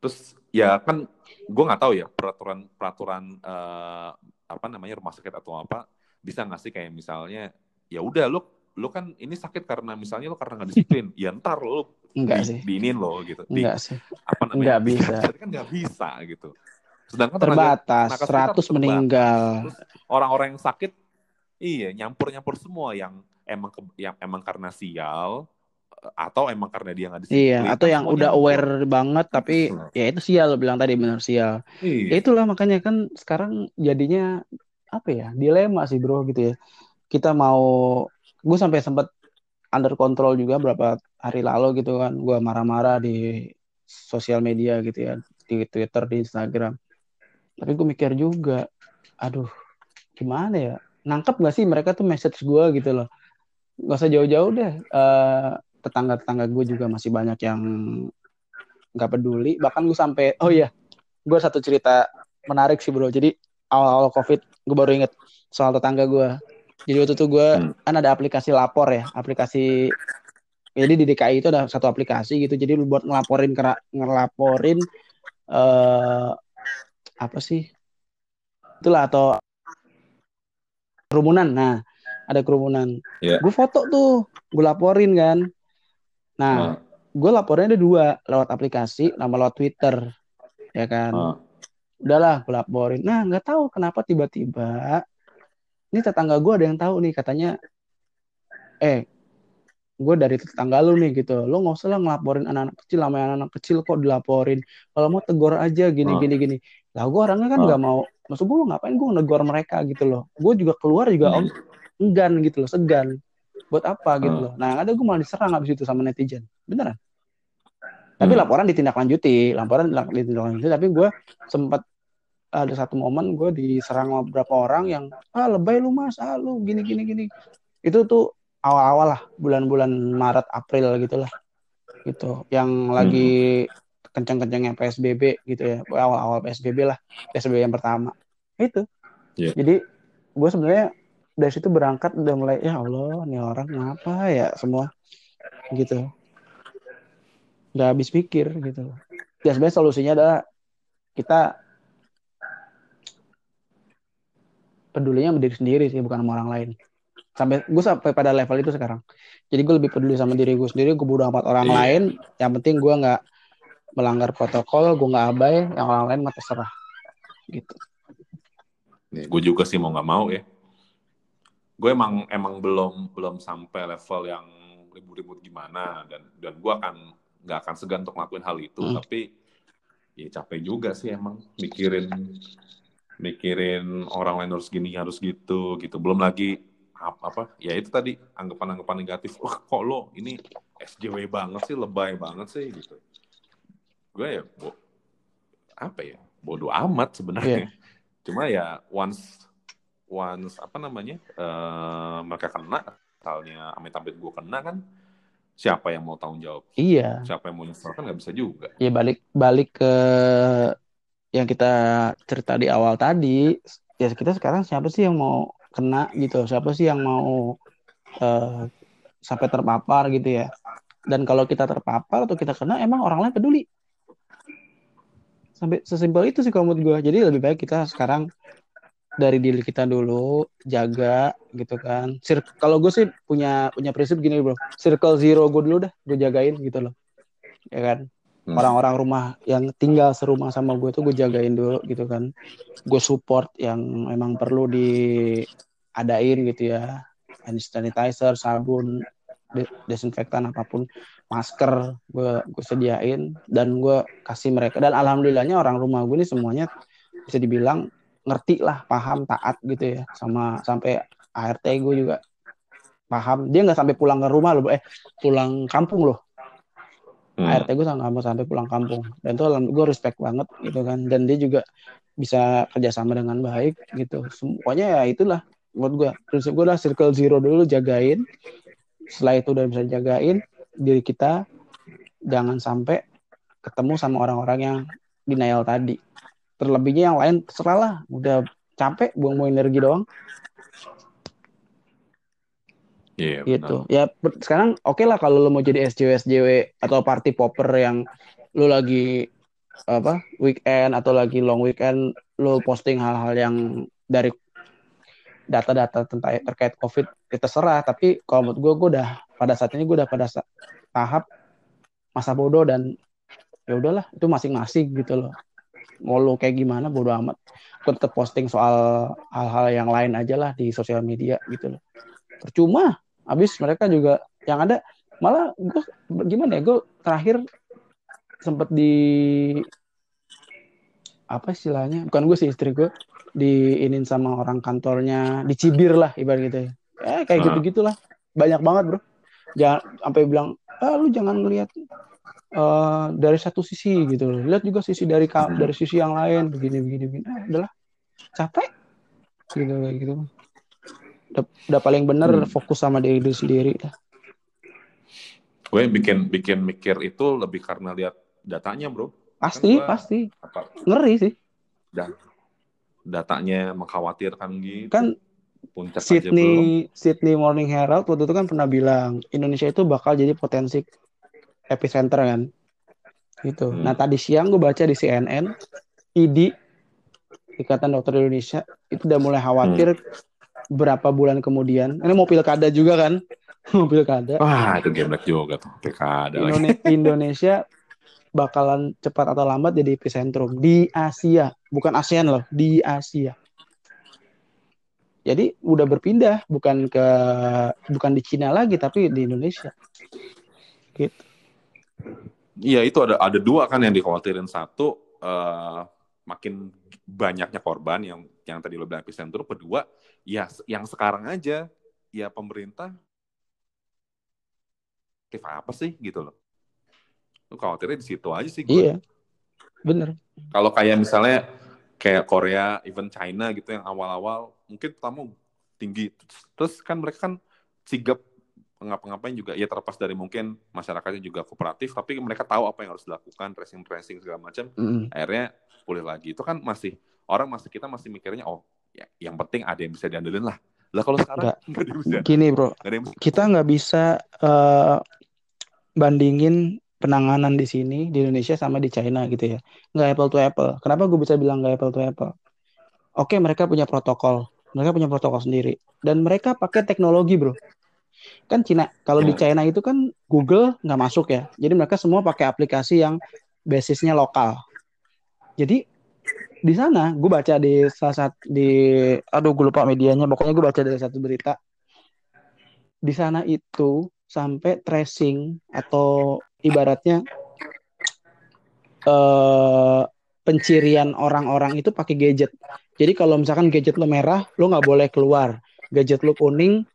Terus ya kan gue nggak tahu ya peraturan peraturan uh, apa namanya rumah sakit atau apa bisa nggak sih kayak misalnya ya udah lo lo kan ini sakit karena misalnya lo karena nggak disiplin ya ntar lo enggak di, sih. diinin lo gitu. Di, enggak sih. apa namanya enggak bisa. Kan nggak bisa gitu. Sedangkan terbatas tenaga, tenaga 100 terbatas. meninggal. Orang-orang yang sakit iya nyampur-nyampur semua yang emang ke, yang emang karena sial atau emang karena dia nggak disiplin iya atau yang udah nyampur. aware banget tapi ya itu sial lo bilang tadi benar sial. Iya. ya itulah makanya kan sekarang jadinya apa ya dilema sih bro gitu ya. Kita mau gue sampai sempat under control juga berapa hari lalu gitu kan. Gue marah-marah di sosial media gitu ya di Twitter di Instagram. Tapi gue mikir juga aduh gimana ya? Nangkep gak sih mereka tuh message gue gitu loh. Gak usah jauh-jauh deh uh, tetangga-tetangga gue juga masih banyak yang nggak peduli. Bahkan gue sampai oh iya gue satu cerita menarik sih bro. Jadi awal-awal covid gue baru inget soal tetangga gue jadi waktu itu gue Hmm. kan ada aplikasi lapor ya aplikasi jadi di DKI itu ada satu aplikasi gitu. Jadi lu buat ngelaporin kera- ngelaporin eh apa sih? Itulah atau kerumunan. Nah ada kerumunan. Iya. gue foto tuh gue laporin kan. Nah Ah, gue laporinnya ada dua lewat aplikasi sama lewat Twitter ya kan. Ah. Udahlah gue laporin nah nggak tahu kenapa tiba-tiba ini tetangga gue ada yang tahu nih katanya eh gue dari tetangga lu nih gitu lo nggak usah lah ngelaporin anak-anak kecil sama yang anak kecil kok dilaporin kalau mau tegur aja gini Ah. gini gini lah gue orangnya kan Ah. nggak mau maksud gue ngapain gue negor mereka gitu loh gue juga keluar juga Hmm. om enggan gitu loh segan buat apa gitu Ah. loh nah ada gue malah diserang abis itu sama netizen beneran tapi Hmm. laporan ditindaklanjuti laporan ditindaklanjuti tapi gue sempat ada satu momen gue diserang sama beberapa orang yang ah lebay lu mas. Ah lu gini gini gini. Itu tuh awal-awal lah bulan-bulan Maret April gitulah gitu. Yang lagi kenceng-kencengnya PSBB gitu ya. Awal-awal PSBB lah. PSBB yang pertama. Itu. Iya. jadi gue sebenarnya dari situ berangkat udah mulai ya Allah nih orang ngapa ya semua? Gitu. Nggak habis pikir gitu. Ya sebenarnya solusinya adalah kita pedulinya sama diri sendiri sih bukan sama orang lain sampai gue sampai pada level itu sekarang jadi gue lebih peduli sama diri gue sendiri gue bodo amat orang Iya. lain yang penting gue nggak melanggar protokol gue nggak abai yang orang lain mah terserah gitu Nih, gue juga sih mau nggak mau ya. Gue emang emang belum belum sampai level yang ribut-ribut gimana dan dan gue akan nggak akan segan untuk ngelakuin hal itu. Hmm. Tapi ya capek juga sih emang mikirin mikirin orang lain harus gini harus gitu gitu. Belum lagi ap- apa ya itu tadi anggapan-anggapan negatif. Wah kok lo ini SJW banget sih, lebay banget sih gitu. Gue ya bo- apa ya bodoh amat sebenarnya. Cuma ya once once apa namanya eh, mereka kena, misalnya amit-amit gue kena kan, siapa yang mau tanggung jawab? iya Siapa yang mau nyesel kan nggak bisa juga. ya balik balik ke yang kita cerita di awal tadi ya kita sekarang siapa sih yang mau kena gitu? Siapa sih yang mau eh, sampai terpapar gitu ya? Dan kalau kita terpapar atau kita kena emang orang lain peduli. Sampai sesimpel itu sih menurut gue jadi lebih baik kita sekarang dari diri kita dulu jaga gitu kan. Sir- kalau gue sih punya punya prinsip gini bro. Circle zero gue dulu dah gue jagain gitu loh. Ya kan Hmm. orang-orang rumah yang tinggal serumah sama gue tuh gue jagain dulu gitu kan. Gue support yang memang perlu diadain gitu ya. Hand sanitizer sabun de- desinfektan apa pun masker gue gue sediain dan gue kasih mereka. Dan alhamdulillahnya orang rumah gue ini semuanya bisa dibilang ngerti lah paham taat gitu ya sama sampai ART gue juga paham. Dia nggak sampai pulang ke rumah loh eh pulang kampung loh Hmm. ART gue mau sampai pulang kampung. Dan itu gue respect banget gitu kan. Dan dia juga bisa kerjasama dengan baik gitu. Semuanya ya itulah menurut gue prinsip gue lah circle zero dulu jagain. Setelah itu udah bisa jagain diri kita. Jangan sampai ketemu sama orang-orang yang denial tadi. Terlebihnya yang lain terserah lah. Udah capek buang-buang energi doang Iya, gitu. ya per- sekarang oke lah kalau lo mau jadi SJW SJW atau party popper yang lo lagi apa weekend atau lagi long weekend lo posting hal-hal yang dari data-data tentang terkait covid ya terserah. Tapi kalau menurut gue gue udah pada saat ini gue udah pada tahap masa bodoh dan ya udahlah itu masing-masing gitu loh. Mau lo kayak gimana bodoh amat. Gue tetap posting soal hal-hal yang lain aja lah di sosial media gitu loh. Percuma habis mereka juga yang ada malah gue gimana ya gue terakhir sempat di apa istilahnya bukan gue sih istri gue diinin sama orang kantornya dicibir lah ibarat gitu ya. Eh, kayak gitu gitulah banyak banget bro. Jangan sampai bilang ah lu jangan ngelihat uh, dari satu sisi gitu. Loh lihat juga sisi dari dari sisi yang lain begini begini begini. Ah, udahlah. Capek. Gitu kayak gitu udah, udah paling bener hmm. fokus sama diri sendiri. Lah gue bikin bikin mikir itu lebih karena lihat datanya bro. Pasti kan pasti. apa, ngeri sih. Dan datanya mengkhawatirkan gitu. Kan Puncak Sydney Sydney Morning Herald waktu itu kan pernah bilang Indonesia itu bakal jadi potensi epicenter kan? Gitu. Hmm. nah tadi siang gue baca di CNN ID Ikatan Dokter Indonesia itu udah mulai khawatir hmm. Berapa bulan kemudian. Ini mau pilkada juga kan? Mau pilkada. Wah itu game juga tuh. Pilkada Indonesia, Indonesia bakalan cepat atau lambat jadi epicentrum di Asia, bukan ASEAN loh, di Asia. Jadi udah berpindah bukan ke bukan di Cina lagi tapi di Indonesia. Gitu. Iya itu ada ada dua kan yang dikhawatirin. Satu uh, makin banyaknya korban yang yang tadi lo bilang epicentrum kedua ya yang sekarang aja ya pemerintah apa sih gitu loh Lu khawatirnya di situ aja sih gue. Iya. Bener. Kalau kayak misalnya kayak Korea, even China gitu yang awal-awal mungkin pertama tinggi. Terus kan mereka kan sigap ngapa-ngapain juga ya terlepas dari mungkin masyarakatnya juga kooperatif tapi mereka tahu apa yang harus dilakukan tracing tracing segala macam mm. akhirnya pulih lagi. Itu kan masih orang masih kita masih mikirnya oh ya yang penting ada yang bisa diandelin lah. Lah kalau sekarang nggak, bisa. Gini bro. Gak kita nggak bisa uh, bandingin penanganan di sini di Indonesia sama di China gitu ya. Nggak apple to apple. Kenapa gue bisa bilang nggak apple to apple? Oke mereka punya protokol. Mereka punya protokol sendiri. Dan mereka pakai teknologi bro kan Cina kalau di China itu kan Google nggak masuk ya. Jadi mereka semua pakai aplikasi yang basisnya lokal. Jadi di sana gue baca di salah satu di aduh gue lupa medianya. Pokoknya gue baca dari satu berita. Di sana itu sampai tracing atau ibaratnya uh, pencirian orang-orang itu pakai gadget. Jadi kalau misalkan gadget lo merah, lo nggak boleh keluar. Gadget lo kuning,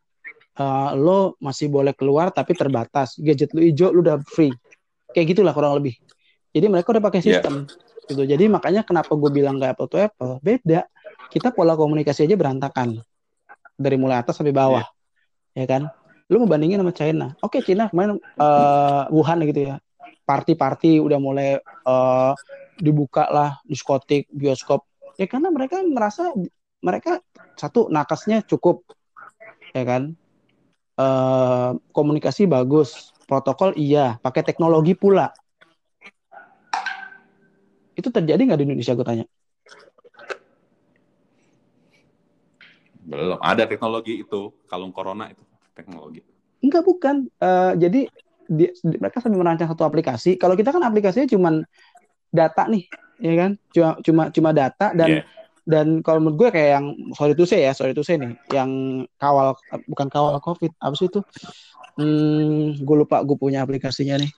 uh, lo masih boleh keluar tapi terbatas. Gadget lo hijau, lo udah free. Kayak gitulah kurang lebih. Jadi mereka udah pakai iya. sistem. Yeah. Gitu. Jadi makanya kenapa gue bilang nggak apple to apple, beda. Kita pola komunikasi aja berantakan dari mulai atas sampai bawah, yeah. ya kan? lu mau bandingin sama China oke okay, China kemarin uh, Wuhan gitu ya party-party udah mulai uh, dibuka lah diskotik bioskop ya karena mereka merasa mereka satu nakasnya cukup ya kan uh, komunikasi bagus protokol iya pakai teknologi pula itu terjadi nggak di Indonesia gue tanya belum ada teknologi itu kalung corona itu teknologi? Enggak bukan. Uh, jadi di, mereka sambil merancang satu aplikasi. Kalau kita kan aplikasinya cuma data nih, ya kan? Cuma cuma cuma data dan yeah. Dan kalau menurut gue kayak yang sorry to say ya, sorry to say nih, yang kawal bukan kawal covid, apa sih itu? Hmm, gue lupa gue punya aplikasinya nih.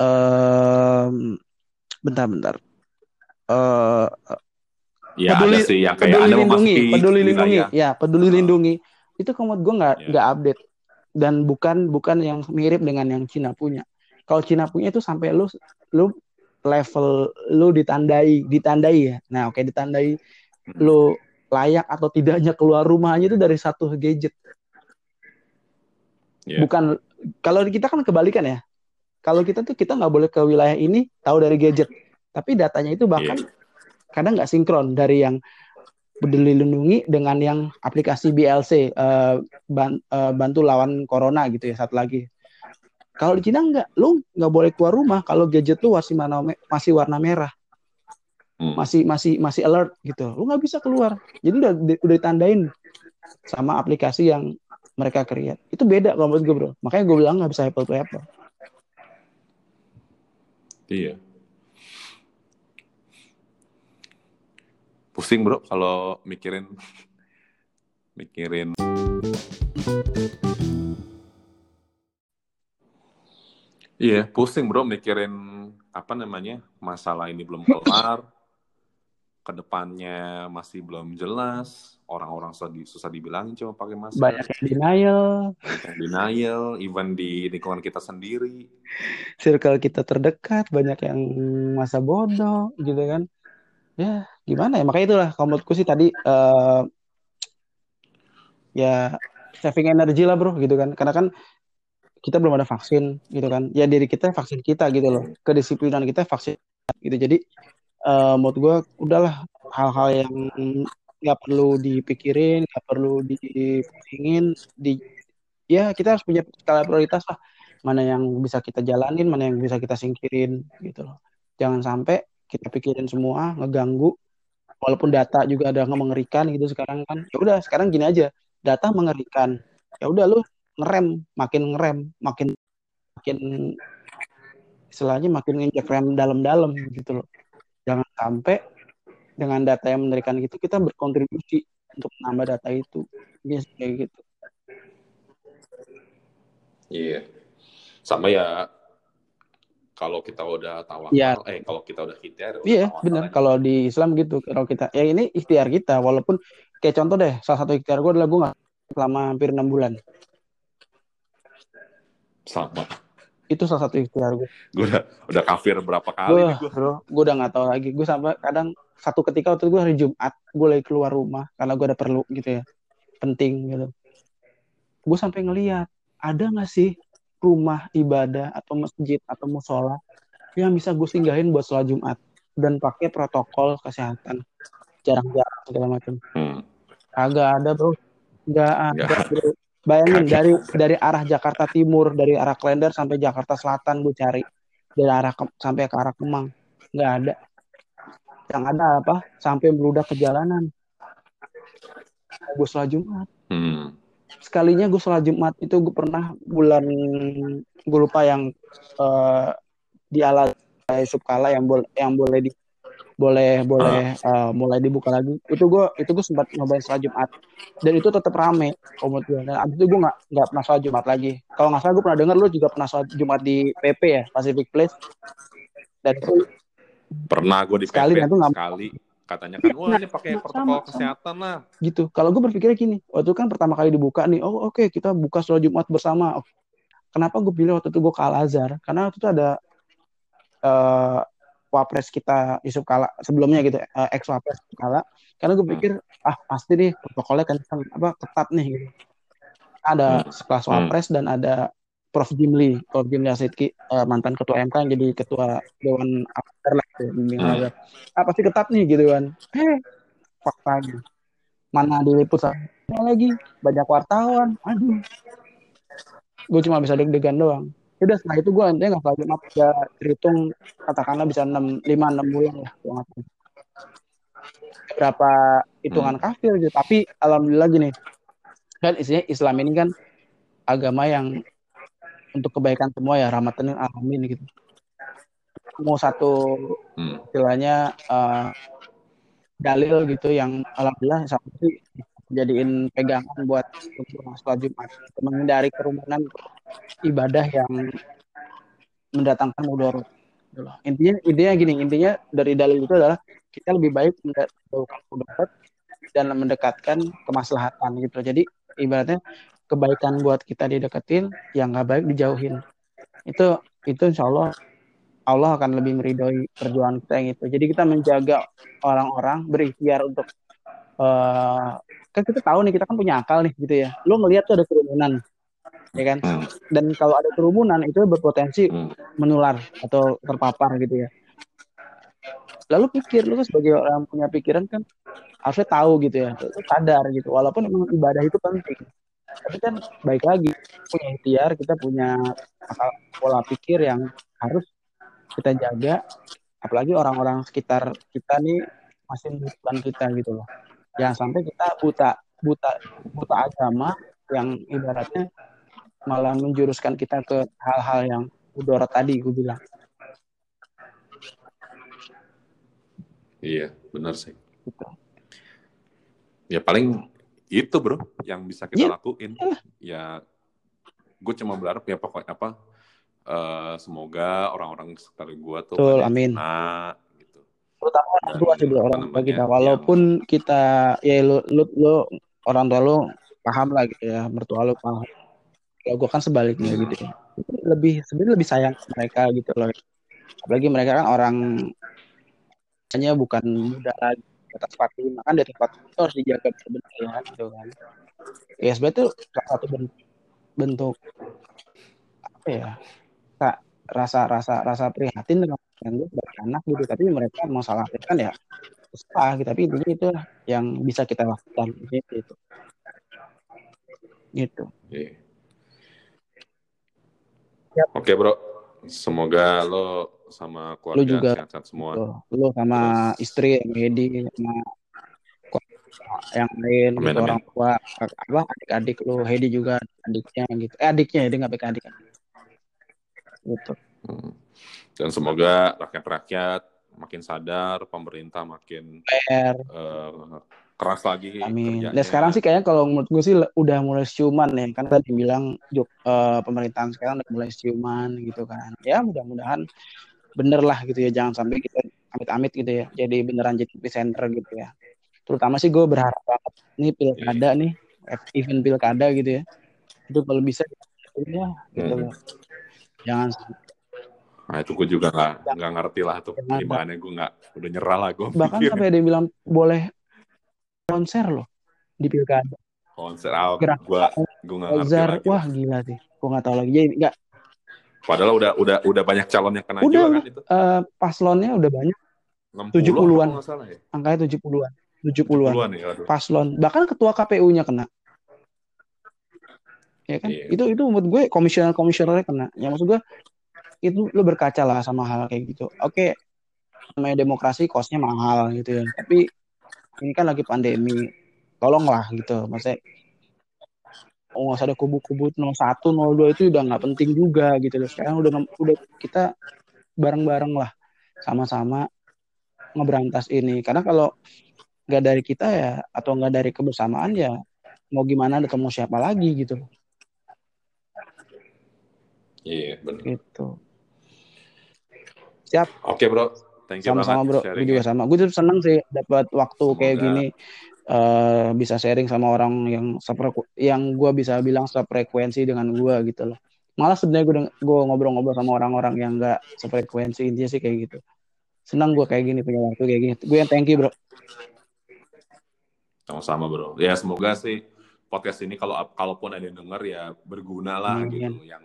Um, bentar bentar. Uh, ya peduli, sih yang kayak peduli lindungi, peduli lindungi, ya peduli lindungi itu menurut gue nggak yeah. nggak update dan bukan bukan yang mirip dengan yang Cina punya kalau Cina punya itu sampai lu lu level lu ditandai ditandai ya nah oke okay, ditandai hmm. lu layak atau tidaknya keluar rumahnya itu dari satu gadget yeah. bukan kalau kita kan kebalikan ya kalau kita tuh kita nggak boleh ke wilayah ini tahu dari gadget tapi datanya itu bahkan yeah. kadang nggak sinkron dari yang peduli lindungi dengan yang aplikasi BLC uh, ban, uh, bantu lawan corona gitu ya satu lagi Kalau di Cina enggak, lu nggak boleh keluar rumah kalau gadget lu masih mana masih warna merah. Hmm. Masih masih masih alert gitu. Lu nggak bisa keluar. Jadi udah udah ditandain sama aplikasi yang mereka create. Itu beda kalau menurut gue, Bro. Makanya gue bilang nggak bisa apple to apple. Iya. Pusing, Bro, kalau mikirin mikirin Iya, pusing bro mikirin apa namanya masalah ini belum kelar, ke depannya masih belum jelas, orang-orang susah, di, susah dibilangin cuma pakai masker. Banyak yang denial. Banyak yang denial, even di lingkungan kita sendiri. Circle kita terdekat, banyak yang masa bodoh gitu kan. Ya, gimana ya? Makanya itulah kalau menurutku sih tadi uh, ya saving energy lah bro gitu kan. Karena kan kita belum ada vaksin gitu kan. Ya diri kita vaksin kita gitu loh. Kedisiplinan kita vaksin gitu. Jadi uh, menurut gue udahlah hal-hal yang nggak perlu dipikirin nggak perlu dipingin di ya kita harus punya skala prioritas lah. Mana yang bisa kita jalanin mana yang bisa kita singkirin gitu loh. Jangan sampai kita pikirin semua ngeganggu walaupun data juga ada mengerikan gitu sekarang kan. Ya udah sekarang gini aja. Data mengerikan. Ya udah lu ngerem makin ngerem makin makin istilahnya makin nginjek rem dalam-dalam gitu loh. Jangan sampai dengan data yang mengerikan gitu kita berkontribusi untuk menambah data itu. Kayak gitu. Iya. Sama ya kalau kita udah tawakal ya. eh kalau kita udah ikhtiar iya benar. kalau di Islam gitu kalau kita ya ini ikhtiar kita walaupun kayak contoh deh salah satu ikhtiar gue adalah gue nggak selama hampir enam bulan sama. Itu salah satu ikhtiar gue. Gue udah, udah kafir berapa kali gue. Bro, gue udah gak tahu lagi. Gue sampai kadang satu ketika waktu gue hari Jumat, gue lagi keluar rumah karena gue ada perlu gitu ya. Penting gitu. Gue sampai ngeliat, ada gak sih rumah ibadah atau masjid atau musola yang bisa gue singgahin buat sholat Jumat dan pakai protokol kesehatan jarang-jarang segala macam. Hmm. Agak ada bro, nggak ada bro. Bayangin dari dari arah Jakarta Timur, dari arah Klender sampai Jakarta Selatan gue cari dari arah ke, sampai ke arah Kemang nggak ada. Yang ada apa? Sampai meludak ke jalanan. Gue sholat Jumat. Hmm. Sekalinya gue sholat Jumat itu gue pernah bulan gue lupa yang uh, di ala Yusuf Kala yang boleh yang boleh di boleh boleh uh, mulai dibuka lagi. Itu gue itu gue sempat nyobain sholat Jumat. Dan itu tetap rame komod gue dan abis itu gue nggak nggak pernah sholat Jumat lagi. Kalau nggak salah gue pernah dengar lu juga pernah sholat Jumat di PP ya Pacific Place? Dan itu pernah gue di sekali, PP gak... sekali. Katanya kan wah ini pakai protokol sama, kesehatan lah gitu. Kalau gue berpikirnya gini waktu kan pertama kali dibuka nih oh oke okay, kita buka sholat Jumat bersama. Kenapa gue pilih waktu itu gue ke Al Azhar karena waktu itu ada uh, wapres kita Yusuf Kala sebelumnya gitu uh, ex wapres Kala. Karena gue pikir ah pasti nih protokolnya kan apa ketat nih gitu. Ada hmm. sekelas hmm. wapres dan ada Prof. Jimli Prof. Jimli Asidki uh, mantan ketua MK yang jadi ketua Dewan Apter lah gitu, hmm. ah pasti ketat nih gitu kan. Eh faktanya mana diliput lagi banyak wartawan. Aduh. Gue cuma bisa deg-degan doang udah setelah itu gue nanti nggak lagi maaf ya. Terhitung katakanlah bisa enam lima enam bulan lah berapa hitungan hmm. kafir gitu. Tapi alhamdulillah gini kan isinya Islam ini kan agama yang untuk kebaikan semua ya rahmatan alamin gitu. Mau satu hmm. istilahnya uh, dalil gitu yang alhamdulillah sampai jadiin pegangan buat sholat Jumat. Menghindari kerumunan ibadah yang mendatangkan gitu intinya intinya gini intinya dari dalil itu adalah kita lebih baik mendapatkan mudorot dan mendekatkan kemaslahatan gitu. Jadi ibaratnya kebaikan buat kita dideketin yang nggak baik dijauhin. Itu itu insya Allah Allah akan lebih meridhoi perjuangan kita yang itu jadi kita menjaga orang-orang berikhtiar untuk uh, kan kita tahu nih kita kan punya akal nih gitu ya. Lo ngelihat tuh ada kerumunan ya kan? Hmm. dan kalau ada kerumunan itu berpotensi hmm. menular atau terpapar gitu ya. Lalu pikir lu sebagai orang punya pikiran kan harusnya tahu gitu ya. Lu sadar gitu. Walaupun memang ibadah itu penting. Tapi kan baik lagi punya ikhtiar kita punya akal pola pikir yang harus kita jaga. Apalagi orang-orang sekitar kita nih masih membutuhkan kita gitu loh jangan sampai kita buta buta buta agama yang ibaratnya malah menjuruskan kita ke hal-hal yang udara tadi gue bilang iya benar sih gitu. ya paling itu bro yang bisa kita Iya. lakuin ya gue cuma berharap ya pokoknya apa eh, semoga orang-orang sekitar gue tuh Betul, amin. kena, gitu terutama orang Dan, tua sih bro orang tua kita. Walaupun kita ya lu, lu, lu orang tua lu paham lah gitu ya mertua lu paham. Kalau gue kan sebaliknya gitu ya. Lebih sebenarnya lebih sayang mereka gitu loh. Apalagi mereka kan orang hanya bukan muda lagi di atas 45 kan di atas 45 itu harus dijaga benar-benar ya gitu kan. Ya sebenarnya itu salah satu bentuk, bentuk apa ya rasa rasa rasa prihatin dengan yang gue sebagai anak gitu tapi mereka mau salah kan ya terserah gitu tapi intinya itu yang bisa kita lakukan gitu gitu, gitu. Iya. Yap. Oke bro, semoga lo sama keluarga juga. sehat-sehat semua. Lu sama Terus- istri sama Edi sama yang lain Amin, gitu amin. orang tua apa adik-adik lu Hedi juga adiknya gitu eh adiknya Hedi nggak pakai adik gitu Hmm. Dan semoga rakyat-rakyat makin sadar, pemerintah makin PR eh, keras lagi amin. kerjanya. dan sekarang sih kayaknya kalau menurut gue sih udah mulai siuman ya kan tadi bilang eh, pemerintahan sekarang udah mulai siuman gitu kan. Ya mudah-mudahan bener lah gitu ya. Jangan sampai kita amit-amit gitu ya. Jadi beneran jadi epicenter gitu ya. Terutama sih gue berharap banget nih pilkada nih. Event pilkada gitu ya. Itu kalau bisa ya gitu Hmm. loh. Jangan sampai Nah itu gue juga nggak nggak ngerti lah tuh gimana gue nggak udah nyerah lah gue bahkan pikir sampai ada yang bilang boleh konser loh di pilkada konser out Gerak. gue gue nggak ngerti Ozar lagi. wah gila sih gue nggak tahu lagi jadi nggak Padahal udah udah udah banyak calon yang kena Udah. juga kan itu. eh, paslonnya udah banyak 60 70-an. kalau nggak salah ya. angkanya 70-an 70-an 70-an ya. Aduh. paslon bahkan ketua KPU-nya kena ya kan Iya. itu itu menurut gue komisioner komisionernya kena ya maksud gue itu lu berkaca lah sama hal kayak gitu. Oke namanya demokrasi kosnya mahal gitu ya. Tapi ini kan lagi pandemi tolonglah gitu. Maksudnya oh nggak usah ada kubu-kubu 01, 02 itu udah nggak penting juga gitu loh. Sekarang udah udah kita bareng-bareng lah sama-sama ngeberantas ini. Karena kalau nggak dari kita ya atau nggak dari kebersamaan ya mau gimana mau siapa lagi gitu. Iya benar. gitu siap. Oke bro, thank you sama-sama bro. gue juga sharingnya. sama. Gue tuh seneng sih dapat waktu Semoga- kayak gini eh bisa sharing sama orang yang sepreku yang gue bisa bilang sefrekuensi dengan gue gitu loh. Malah sebenarnya gue gue ngobrol-ngobrol sama orang-orang yang nggak sefrekuensi intinya sih kayak gitu. Senang gue kayak gini punya waktu kayak gini. Gue yang thank you bro. Sama-sama bro. Ya semoga sih podcast ini kalau kalaupun ada yang denger ya berguna lah gitu. Yang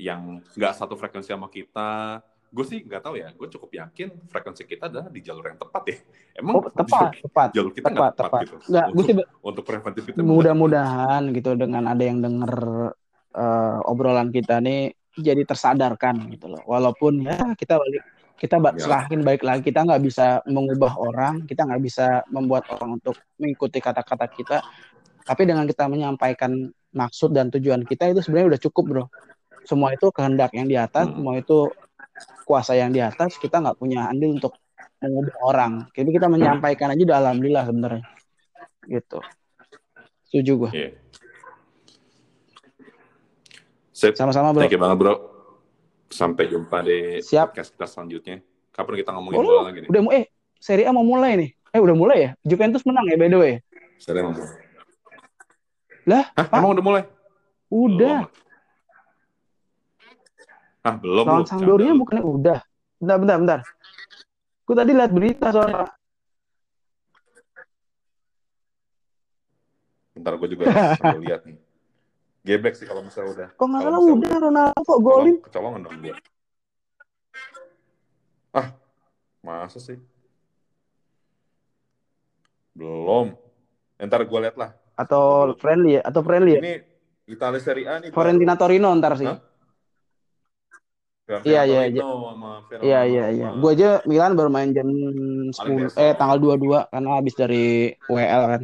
yang nggak satu frekuensi sama kita. Gue sih nggak tahu ya. Gue cukup yakin frekuensi kita adalah di jalur yang tepat ya. Emang oh tepat tepat jalur kita tepat tepat, tepat gitu. nggak gue untuk, sih untuk preventif kita mudah-mudahan gitu dengan ada yang denger eh, obrolan kita nih jadi tersadarkan gitu loh walaupun ya kita balik kita Ya. serahin baik lagi kita nggak bisa mengubah orang kita nggak bisa membuat orang untuk mengikuti kata-kata kita tapi dengan kita menyampaikan maksud dan tujuan kita itu sebenarnya udah cukup bro semua itu kehendak yang di atas Hmm. semua itu kuasa yang di atas kita nggak punya andil untuk mengubah orang jadi kita menyampaikan aja udah alhamdulillah sebenarnya gitu setuju gue. Sip. sama-sama bro Thank you banget bro. Sampai jumpa di Siap. podcast kita selanjutnya. Kapan kita ngomongin Oh, bola lagi nih? udah mu- eh Serie A mau mulai nih eh udah mulai ya Juventus menang ya by the way Saya emang. Lah, Hah, Pak? emang udah mulai? udah Belum. Ah, belum. lawan. Sampdoria bukannya udah bentar bentar bentar gue tadi lihat berita soalnya Bentar gue juga lihat nih. Gebek sih kalau misalnya udah. kok nggak salah udah Ronaldo kok golin Kecolong- Kecolongan dong gue. Ah, masa sih? Belum. Ntar gue lihat lah. atau friendly ya atau friendly ya Ini Italia Serie A nih. Fiorentina Torino ntar sih. Hah? Iya, iya, iya. sama Iya iya iya. Gue aja Milan baru main jam 10 eh tanggal 22 karena habis dari WL kan.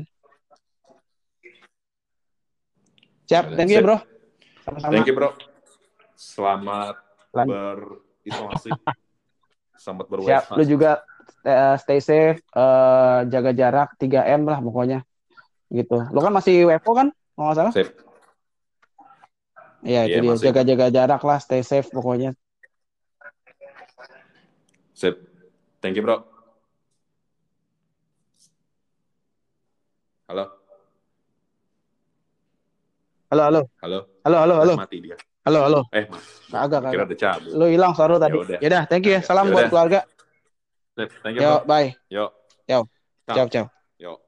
Siap, thank you Bro. Sama-sama. Thank you, Bro. Selamat Lan. berisolasi. Selamat ber Siap, lu juga uh, stay safe, uh, jaga jarak 3M lah pokoknya. Gitu. Lu kan masih WFO kan? Kalau nggak salah? Safe. Iya, itu yeah, dia. Jaga-jaga jarak lah, stay safe pokoknya. Sip. Thank you, bro. Halo. Halo, halo. Halo. Halo, halo, halo. Mati dia. Halo, halo. Eh, agak, kira udah cabut. Lu hilang suara tadi. Ya udah, thank you ya. Salam Yaudah. buat keluarga. Thank you, Yo, bro. bye. Yo. Yo. Ciao, ciao. Yo.